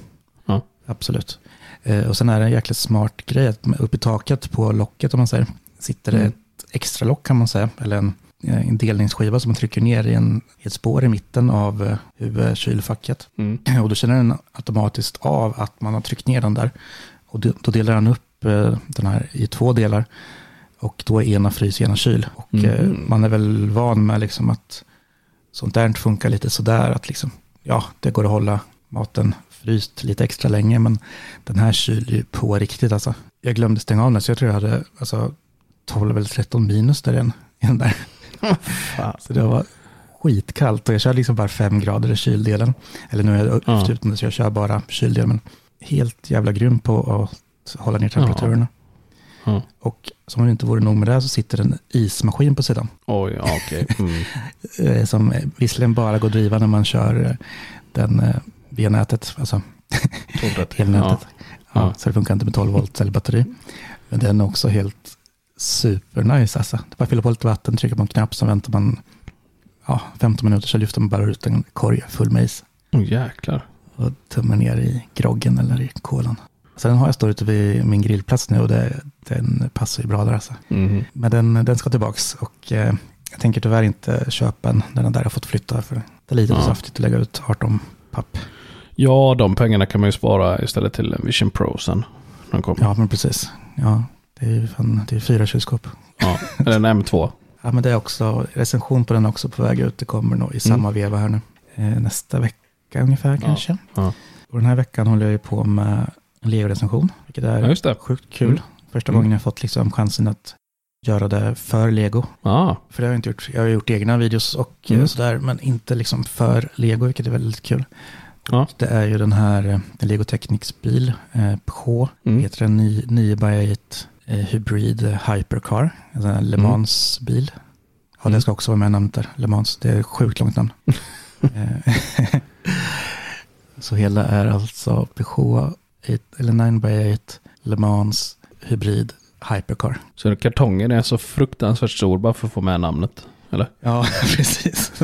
Ja. Absolut. Eh, och sen är det en jäkligt smart grej att uppe i taket på locket om man säger, sitter det Mm. ett extra lock kan man säga, eller en, eh, en delningsskiva som man trycker ner i, en, i ett spår i mitten av eh, huvudkylfacket. Mm. Och då känner den automatiskt av att man har tryckt ner den där. Och då, delar den upp den här i två delar. Och då är ena frys, ena kyl. Och Mhm. man är väl van med liksom att sånt där funkar lite sådär. Att liksom, ja, det går att hålla maten fryst lite extra länge. Men den här kyler ju på riktigt alltså. Jag glömde stänga av den så jag tror jag hade alltså, 12 eller 13 minus där igen. I den där. så det var skitkallt och jag kör liksom bara fem grader i kyldelen. Eller nu är jag Ja. efter utan det, så jag kör bara kyldelen. Men helt jävla grym på att hålla ner temperaturerna. Ja. Och som om det inte vore nog med det så sitter en ismaskin på sidan. Oj, ja, okej. Mm. Eh, Som eh, visserligen bara går att driva när man kör eh, den, eh, V-nätet, alltså elnätet. Ja. Ja. Så det funkar inte med 12 volt cellbatteri. Men den är också helt supernice alltså. Det bara fylla på lite vatten, trycka på en knapp, så väntar man ja, 15 minuter så lyfter man bara ut en korg full med is. Åh jäklar. och tummar ner i groggen eller i kolan. Sen har jag stått ute vid min grillplats nu och det, den passar ju bra där alltså. Mhm. Men den, den ska tillbaks och eh, jag tänker tyvärr inte köpa en. Den där har fått flytta för det är lite Ja. saftigt att lägga ut 18 papp. Ja, de pengarna kan man ju spara istället till en Vision Pro sen. Den kommer. Ja, men precis. Ja, det är fan, det är fyra kylskåp. Ja. Eller en M2. Ja, men det är också recension på den är också på väg ut. Det kommer nog i samma veva här nu. Eh, nästa vecka ungefär kanske. Ja. Och den här veckan håller jag ju på med en Lego-recension, vilket är Ja, sjukt kul. Mm. Första Mm. gången jag fått liksom chansen att göra det för Lego. Ja, För det har jag inte gjort. Jag har gjort egna videos och Mm. sådär, men inte liksom för Lego, vilket är väldigt kul. Ja. Det är ju den här eh, en Lego Technics bil, eh, Peugeot, Mm. heter den 9 by 8 eh, Hybrid Hypercar, en sån här Le Mm. Mans bil. Ja, Mm. det ska också vara med namnet där, Le Mans, det är ett sjukt långt namn. Eh, Så hela är alltså Peugeot 8, eller 9 by 8 Le Mans Hybrid Hypercar. så kartongen är så fruktansvärt stor bara för att få med namnet. Eller? Ja, precis.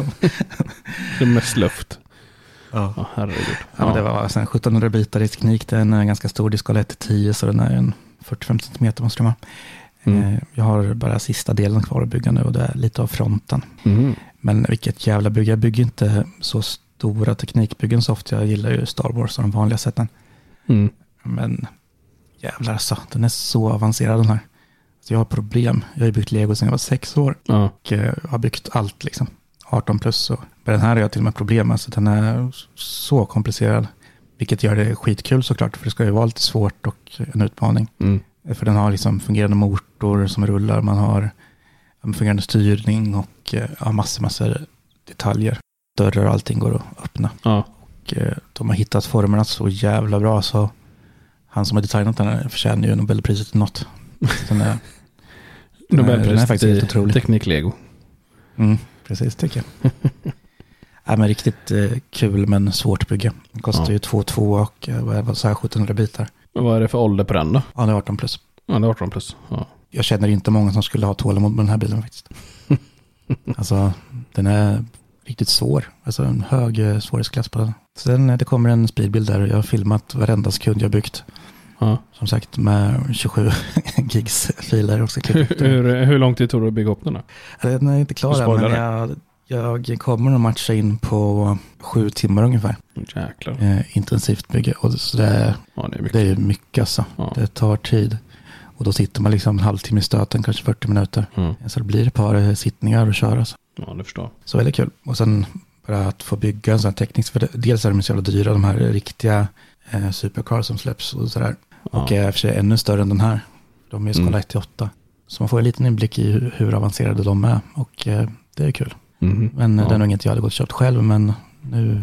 Det är mest luft. Ja. Ja, herregud. Ja, men det var sen 1700 bitar i teknik. Den är ganska stor. Det är skala 1 till 10 så den är en 45 cm måste vara. Mm. Eh, Jag har bara sista delen kvar att bygga nu och det är lite av fronten. Mhm. Men vilket jävla bygge. Jag bygger inte så stora teknikbyggen så ofta. Jag gillar ju Star Wars och de vanliga sätten. Mm. Men jävlar alltså, den är så avancerad den här. Så jag har problem. Jag har byggt Lego sedan jag var sex år Ja. och eh, har byggt allt liksom. 18 plus. Och, men den här har jag till och med problem. Alltså den är så komplicerad. Vilket gör det skitkul såklart. För det ska ju vara lite svårt och en utmaning. Mm. För den har liksom fungerande motor som rullar. Man har fungerande styrning och eh, ja, massor, massor detaljer. Dörrar och allting går att öppna. Ja. Och eh, de har hittat formerna så jävla bra så han som har designat den här förtjänar ju Nobelpriset till något. Den är, är, den är Nobelpriset i otrolig. teknik-lego. Mm, precis tycker jag. ja, men riktigt eh, kul men svårt att bygga. Den kostar Ja. ju 2,2 och eh, vad är- vad sa jag, 1700 bitar. Men vad är det för ålder på den då? Ja, det är 18 plus. Ja, det är 18 plus. Ja. Jag känner inte många som skulle ha tålamod med den här bilen faktiskt. alltså, den är riktigt svår. Alltså en hög eh, svårighetsklass på den. Sen eh, det kommer en speedbild där och jag har filmat varenda sekund jag byggt. Ja. Som sagt med 27 gigs filer klippt. Hur, hur lång tid tog det att bygga upp den? Då? Den är inte klar än, men jag, jag kommer nog matcha in på sju timmar ungefär. Jäklar. Eh, intensivt bygge. Och så det, är- Ja, det är mycket. det är mycket alltså. Ja. Det tar tid. Och då sitter man liksom en halvtimme i stöten, kanske 40 minuter. Mm. Så det blir ett par eh, sittningar och köra. Så. Ja, det förstår jag. så väldigt kul. Och sen bara att få bygga en sån här teknisk. För det, dels är de så jävla dyra, de här riktiga eh, supercars som släpps och sådär. Ja. Och är i och för sig ännu större än den här. De är skala Mm. 1 till 8. Så man får en liten inblick i hur, hur avancerade de är. Och eh, det är kul. Mhm. Men eh, ja. det är nog inget jag hade gått och köpt själv. Men nu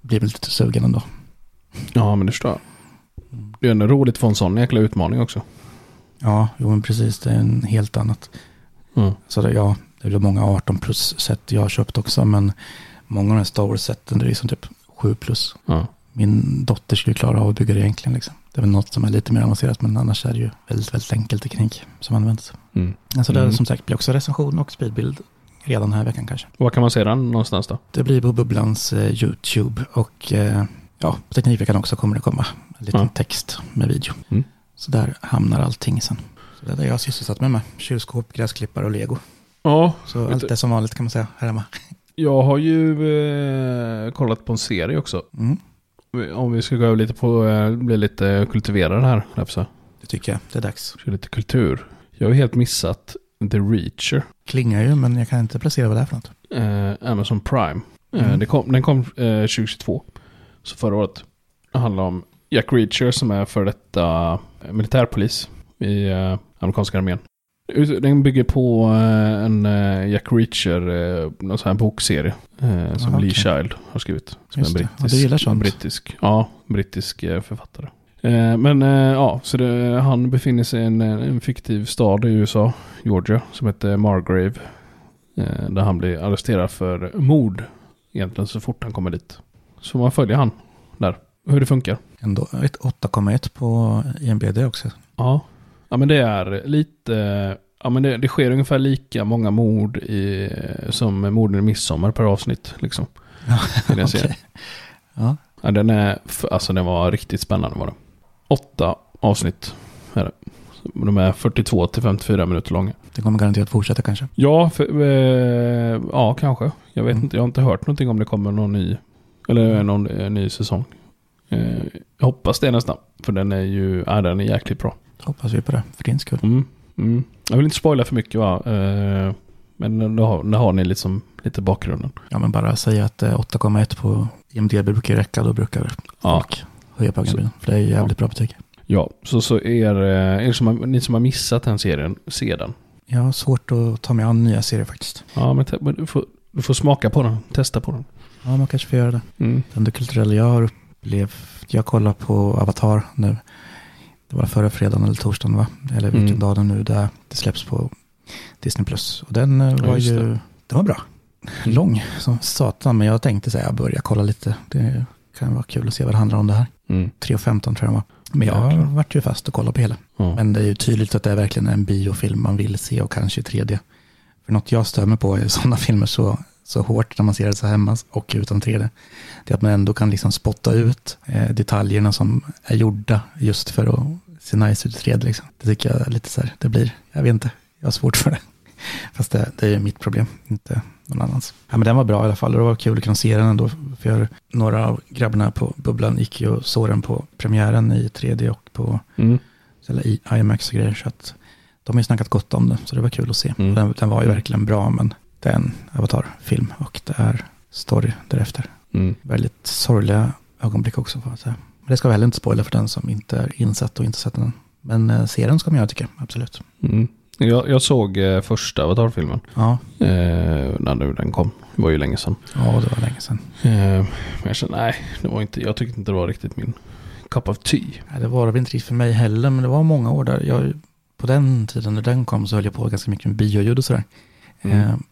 blir det lite sugen ändå. ja, men det förstår jag. Det är ändå roligt att få en sån jäkla utmaning också. Ja, jo men precis. Det är en helt annat. Mm. Så det, ja, det är många 18 plus set jag har köpt också. Men många av de här Star Wars-seten det är liksom typ 7 plus. Ja. Min dotter skulle klara av att bygga det egentligen. Liksom. Det är väl något som är lite mer avancerat. Men annars är det ju väldigt, väldigt enkel teknik som används. Mm. Alltså det Mm. som sagt blir också recension och speedbild redan den här veckan kanske. Var kan man se den någonstans då? Det blir på Bubblans eh, YouTube och eh, ja, på Teknikveckan också kommer det komma en liten Ja. text med video. Mm. Så där hamnar allting sen. Så det är det jag har sysselsatt mig med. Kylskåp, gräsklippare och lego. Ja, Så allt är som vanligt kan man säga här hemma. jag har ju eh, kollat på en serie också. Mm, Om vi ska gå över lite på, eh, bli lite kultiverade här. säga. det tycker jag. Det är dags. Ska lite kultur. Jag har helt missat The Reacher. Klingar ju men jag kan inte placera vad det är för något. Eh, Amazon Prime. Eh, Mm. det kom, den kom eh, 2022. Så förra året. Det handlar om Jack Reacher som är för detta eh, militärpolis i eh, amerikanska armén. Den bygger på eh, en eh, Jack Reacher, eh, någon sån här bokserie. Som Aha, Lee okej. Child har skrivit. Som Just det. brittisk. Ja, du gillar sånt. Brittisk, ja, brittisk författare. Men ja, så det, han befinner sig i en, en fiktiv stad i USA, Georgia, som heter Margrave. Där han blir arresterad för mord. Egentligen så fort han kommer dit. Så man följer han där. Hur det funkar. Ändå ett 8,1 på IMBD också. Ja. Ja men det är lite... Ja men det, det sker ungefär lika många mord i, som morden i midsommar per avsnitt. Liksom. I den serien. Ja, Ja, den är... Alltså den var riktigt spännande var det. Åtta avsnitt är det. De är 42 till 54 minuter långa. det kommer garanterat fortsätta kanske. Ja, för, eh, ja kanske. Jag vet Mm. inte. Jag har inte hört någonting om det kommer någon ny. Eller någon eh, ny säsong. Eh, jag hoppas det nästan. För den är ju, ja den är jäkligt bra. Hoppas vi på det, för din skull. Mm, mm. Jag vill inte spoila för mycket va. Eh, men då har, då har ni liksom lite bakgrunden. Ja, men bara säga att eh, 8,1 på IMDB brukar räcka, då brukar Ja. folk höja på ögonbrynen. För det är jävligt bra betyg. Ja, så, så er, eh, er som har, ni som har missat den serien, se den. Jag har svårt att ta mig an nya serier faktiskt. Ja, men, men du, får, du får smaka på den, testa på den. Ja, man kanske får göra det. Mm. Den kulturella jag har upplevt, jag kollar på Avatar nu. Det var förra fredagen eller torsdagen va? Eller vilken Mm. dag det nu där det släpps på Disney+. Plus. Och den eh, var just ju, det. den var bra. Lång som satan, men jag tänkte säga börja kolla lite. Det kan vara kul att se vad det handlar om det här. Mm. 3.15 tror jag den var. Men jag Jäklar. vart ju fast och kollade på hela. Ja. Men det är ju tydligt att det är verkligen en biofilm man vill se och kanske i 3D. För något jag stör mig på i sådana filmer så, så hårt när man ser det så hemma och utan 3D. Det är att man ändå kan liksom spotta ut eh, detaljerna som är gjorda just för att se nice ut i 3D. Liksom. Det tycker jag är lite så här, det blir, jag vet inte, jag har svårt för det. Fast det, det är ju mitt problem, inte någon annans. Ja, men den var bra i alla fall och det var kul att kunna se den ändå. För några av grabbarna på Bubblan gick ju och såg den på premiären i 3D och på Mm. eller i IMAX och grejer. Så att de har ju snackat gott om det, så det var kul att se. Mm. Den, den var ju verkligen bra, men det är en avatarfilm och det är story därefter. Mm. Väldigt sorgliga ögonblick också, får jag säga. Men det ska vi heller inte spoila för den som inte är insatt och inte sett den. Men eh, se den ska man göra tycker jag, absolut. Mm. Jag, jag såg eh, första Avatar-filmen. Ja, Eh, när nu den kom. Det var ju länge sedan. ja det var länge sedan. Eh, men jag kände, nej, det var inte, jag tyckte inte det var riktigt min cup of tea. Nej, det var det väl inte riktigt för mig heller, men det var många år där. Jag, på den tiden när den kom så höll jag på ganska mycket med bioljud och sådär. Mm.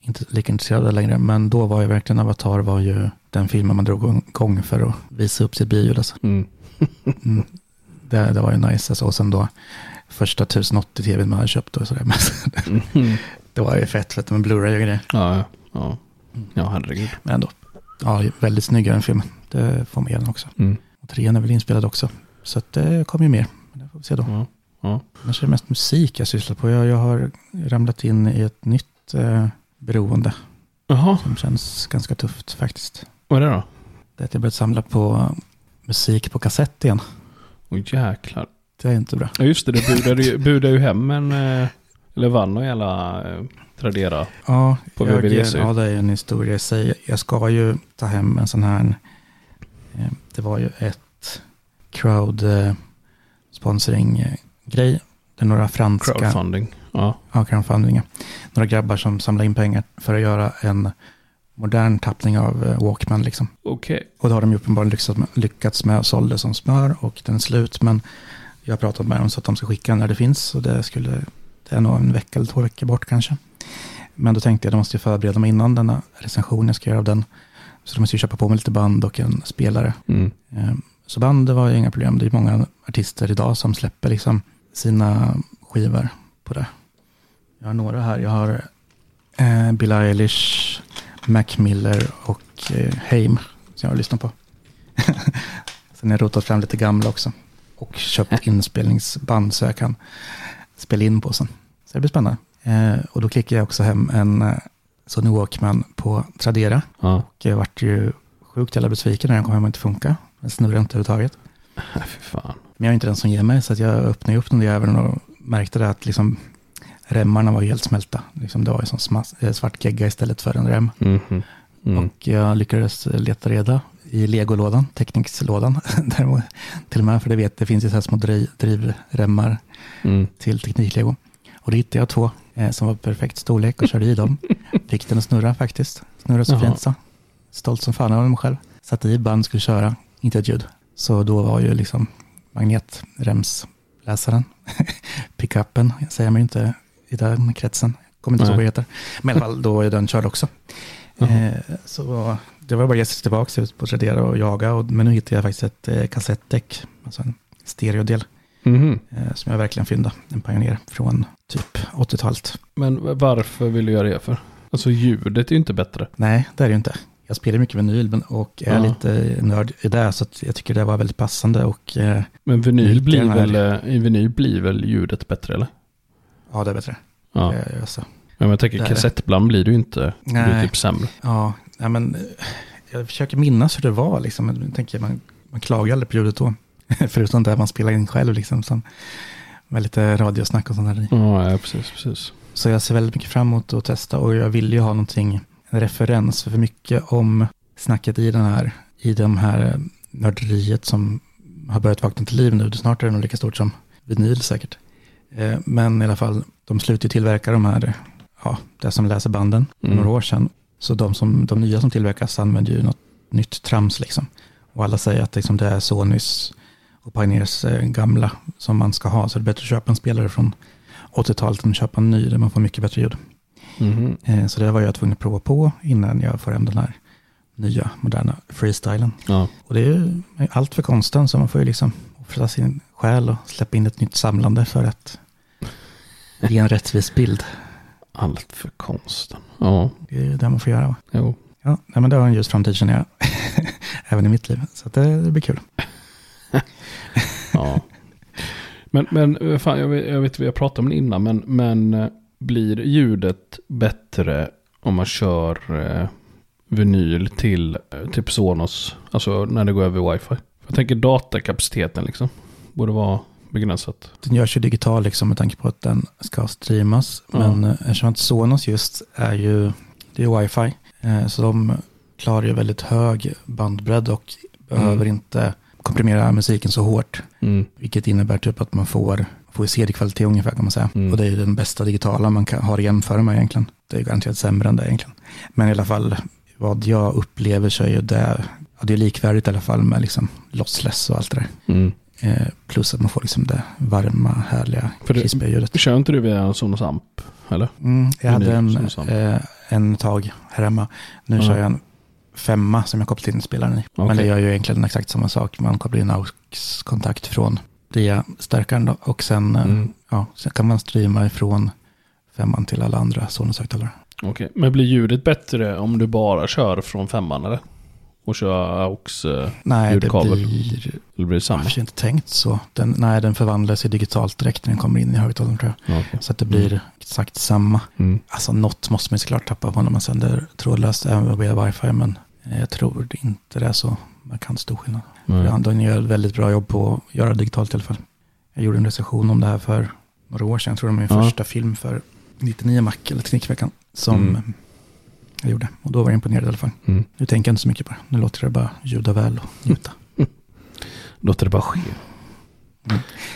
Inte lika intresserad av det längre, men då var ju verkligen Avatar var ju den filmen man drog igång för att visa upp sitt bioljud. Alltså. Mm. Mm. Det, det var ju nice. Alltså. Och sen då första 1080 tv man hade köpt och sådär. Mm. det var ju fett, fett med Blu-ray och grejer. Ja, ja, ja. Herregud. Men ändå, ja, väldigt snyggare än filmen. Det får man ge den också. Mm. Och trean är väl inspelad också. Så att det kommer ju mer. Men det får vi se då. Ja, ja. Annars är det mest musik jag sysslar på. Jag, jag har ramlat in i ett nytt eh, beroende Jaha, som känns ganska tufft faktiskt. vad är det då? Det är att jag börjat samla på musik på kassett igen. Åh jäklar. Det är inte bra. Ja just det, det budade ju, budade ju hem en, eh, eller vann och hela eh, Tradera. Ja, På jag, VVDC. ja, det är en historia i sig. Jag ska ju ta hem en sån här, eh, det var ju ett crowd sponsring eh, grej. Det är några franska, Crowdfunding. Ja. ja, crowdfunding, några grabbar som samlar in pengar för att göra en modern tappning av eh, Walkman liksom. Okej. Och det har de ju uppenbarligen lyckats med, lyckats med och sålde som smör och den är slut. Men jag har pratat med dem så att de ska skicka när det finns. Och det, skulle, det är nog en vecka eller två veckor bort kanske. Men då tänkte jag att jag måste ju förbereda mig innan denna recension jag ska göra av den. Så då måste jag köpa på mig lite band och en spelare. Mm. Eh, Så band det var ju inga problem. Det är många artister idag som släpper liksom sina skivor på det. Jag har några här. Jag har eh, Bill Eilish, Mac Miller och eh, Haim som jag har lyssnat på. Sen har jag rotat fram lite gamla också. Och köpt inspelningsband så jag kan spela in på sen. Så det blir spännande. Eh, och då klickar jag också hem en eh, Sony Walkman på Tradera. Ja. Och jag vart ju sjukt jävla besviken när den kom hem och inte funkar. Den snurrar inte överhuvudtaget. Fy fan. Men jag är inte den som ger mig så att jag öppnade upp den där jäveln och märkte det att liksom remmarna var ju helt smälta. Liksom det var ju som smas- eh, svart gegga istället för en rem. Mhm. Mm. Och jag lyckades leta reda i legolådan, teknikslådan. Till och med, för det vet, det finns ju så här små driv, drivremmar Mm. till tekniklego. Och då hittade jag två eh, som var perfekt storlek och körde i dem. Fick den att snurra faktiskt. Snurra så Jaha. fint så. Stolt som fan över mig själv. Satte i band, skulle köra, inte ett ljud. Så då var ju liksom magnetremsläsaren, pickuppen, säger man ju inte i den kretsen. Kommer inte ihåg vad det heter. Men i alla fall, då var ju den körd också. Eh, så det var bara att ge sig tillbaka ut på Tradera och jaga. Och, men nu hittade jag faktiskt ett eh, kassettdäck, alltså en stereodel, Mhm. eh, som jag verkligen fyndade. En Pioneer från typ 80-talet. Men varför vill du göra det för? Alltså ljudet är ju inte bättre. Nej, det är det ju inte. Jag spelar mycket vinyl men- och är Ja. lite nörd i det, så jag tycker det var väldigt passande. Och eh, Men vinyl blir väl, i vinyl blir väl ljudet bättre eller? Ja, det är bättre. Ja. Eh, alltså. Men jag tänker det är det. kassettband blir det ju inte. Det blir Nej. typ sämre. Ja, ja, men jag försöker minnas hur det var. Liksom. Jag tänker, man, man klagar aldrig på ljudet då. Förutom det man spelar in själv, liksom, som med lite radiosnack och sånt där. Ja, ja precis, precis. Så jag ser väldigt mycket fram emot att testa och jag vill ju ha någonting, en referens för mycket om snacket i den här, i de här eh, nörderiet som har börjat vakna till liv nu. Snart är det nog lika stort som vinyl säkert. Eh, Men i alla fall, de slutar ju tillverka de här, ja, det som läser banden Mm. några år sedan. Så de, som, de nya som tillverkas använder ju något nytt trams liksom. Och alla säger att liksom det är Sonys och Pioneers eh, gamla som man ska ha. Så det är bättre att köpa en spelare från 80-talet än att köpa en ny där man får mycket bättre ljud. Eh, Så det var jag tvungen att prova på innan jag får hem den här nya moderna freestylen. Ja. Och det är ju allt för konsten så man får ju liksom offra sin själ och släppa in ett nytt samlande för att ge en rättvis bild. Allt för konsten. Ja, Det är ju det man får göra. va? jo. Ja, nej, men det har en ljus framtid känner jag. Även i mitt liv. Så det, det blir kul. Ja. Men, men fan, jag vet, jag vet vi har pratat om det innan, men, men eh, blir ljudet bättre om man kör eh, vinyl till eh, typ Sonos, alltså när det går över wifi? Jag tänker datakapaciteten liksom, borde vara begränsat. Den görs ju digital liksom med tanke på att den ska streamas. Ja. Men eh, eftersom att Sonos just är ju, det är wifi. Eh, så de klarar ju väldigt hög bandbredd och behöver Mm. inte komprimera musiken så hårt. Mm. Vilket innebär typ att man får, får CD-kvalitet ungefär kan man säga. Mm. Och det är ju den bästa digitala man kan, har att jämföra med egentligen. Det är garanterat sämre än det egentligen. Men i alla fall, vad jag upplever så är ju det, ja, det är likvärdigt i alla fall med liksom lossless och allt det där. Mm. Eh, plus att man får liksom det varma, härliga, krispiga ljudet. Kör inte du via Sonos Amp? Eller? Mm, jag hade en, eh, en tag här hemma. Nu Ja. kör jag en femma som jag kopplat in spelaren i. Men Okej. det gör ju egentligen exakt samma sak. Man kopplar in AUX-kontakt från dia-stärkaren då. Och sen, eh, Mm. ja, sen kan man streama ifrån femman till alla andra Sonos-högtalare. Okej, men blir ljudet bättre om du bara kör från femman eller? Och kör AUX, eh, Nej, Ljudkabel. det blir... eller blir det Jag samma? har inte tänkt så. Den, nej, den förvandlas ju digitalt direkt när den kommer in i högtalaren tror jag. Ja, okej. Så att det blir exakt samma. Mm. Alltså något måste man såklart tappa på när man sänder trådlöst även via wifi. Men eh, jag tror inte det är så markant stor skillnad. De gör ett väldigt bra jobb på att göra digitalt i alla fall. Jag gjorde en recension om det här för några år sedan. Jag tror det var min Ja. första film för 99 Mac eller Teknikveckan. Som Mm. Jag gjorde. Och då var jag imponerad i alla fall. Mm. Nu tänker jag inte så mycket på det. Nu låter det bara ljuda väl och njuta. Låter det bara ske.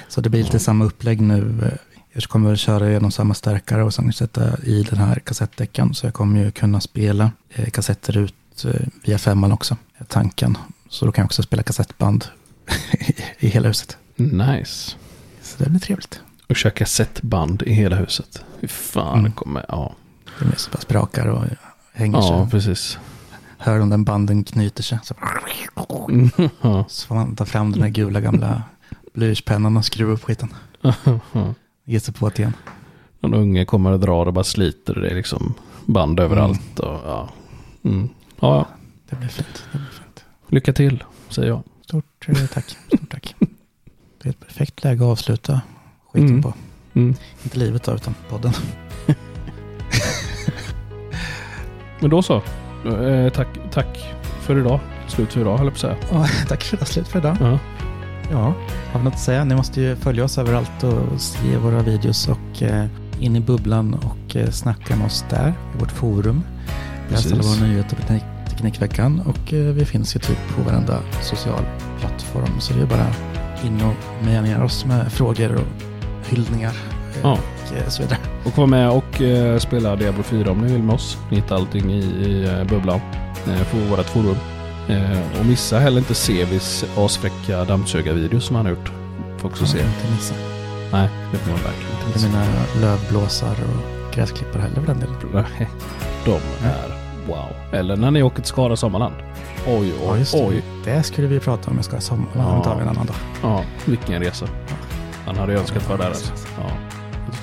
Så det blir lite samma upplägg nu. Jag kommer väl köra igenom samma stärkare och sen sätta i den här kassettdäcken. Så jag kommer ju kunna spela eh, kassetter ut eh, via femman också. Tanken. Så då kan jag också spela kassettband i, hela huset. Nice. Så det blir trevligt. Och köra kassettband i hela huset. Fy fan, Mm. kommer... Ja, Det bara sprakar och hänger ja sig. precis. Hör om den banden knyter sig. Så, Mm. Ja. så får man ta fram den här gula gamla blyertspennan och skruva upp skiten. Ge sig på det igen. Någon unge kommer och drar och bara sliter. Det är liksom band överallt. Och, ja. Mm. ja, ja. Det blir fint. Det blir fint. Lycka till, säger jag. Stort eh, tack. Stort tack. Det är ett perfekt läge att avsluta skiten Mm. på. Mm. Inte livet då, utan podden. Men då så. Eh, tack, tack för idag. Slut för idag, höll jag på att säga. Ja, tack för idag. Slut för idag. Ja. Ja, har vi något att säga? Ni måste ju följa oss överallt och se våra videos och eh, in i bubblan och eh, snacka med oss där i vårt forum. Läs alla våra nyheter på teknik, Teknikveckan och eh, vi finns ju typ på varenda social plattform. Så det är bara in och meja ner oss med frågor och hyllningar Ja. Och eh, så vidare. Och var med och eh, spela Diablo 4 om ni vill med oss. Ni hittar allting i, i eh, bubblan på vårt forum. Och missa heller inte Sevis asfräcka dammsugarvideo som han har gjort. Får också se. Inte missa. Nej, det får man verkligen inte missa. mina lövblåsar och gräsklippare heller för den delen. Nej, de är Wow. Eller när ni åker till Skara Sommarland. Oj, Ja, oj, det. oj. Det skulle vi prata om. Jag ska sommarland Ja. tar vi en annan dag. Ja, vilken resa. Han hade önskat vara där alltså. Ja,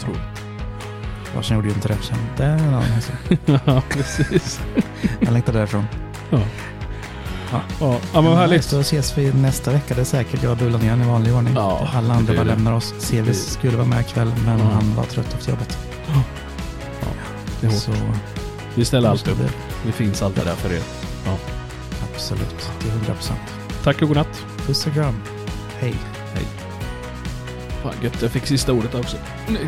helt otroligt. Larsen gjorde ju inte det. Sen, det är en annan historia. ja, precis. Jag längtar därifrån. Ja. Ja. Ja, ja men vad härligt. Så ses vi nästa vecka. Det är säkert jag och Bulan igen i vanlig ordning. Ja, Alla andra bara lämnar oss. Sevis skulle vara med ikväll, men Ja. han var trött efter jobbet. Det är hårt. Så Vi ställer allt upp. det- Vi finns alltid där för er. Absolut, till 100 procent. Tack och godnatt. Puss och kram. Hej. Fan gött, jag fick sista ordet också. Nej.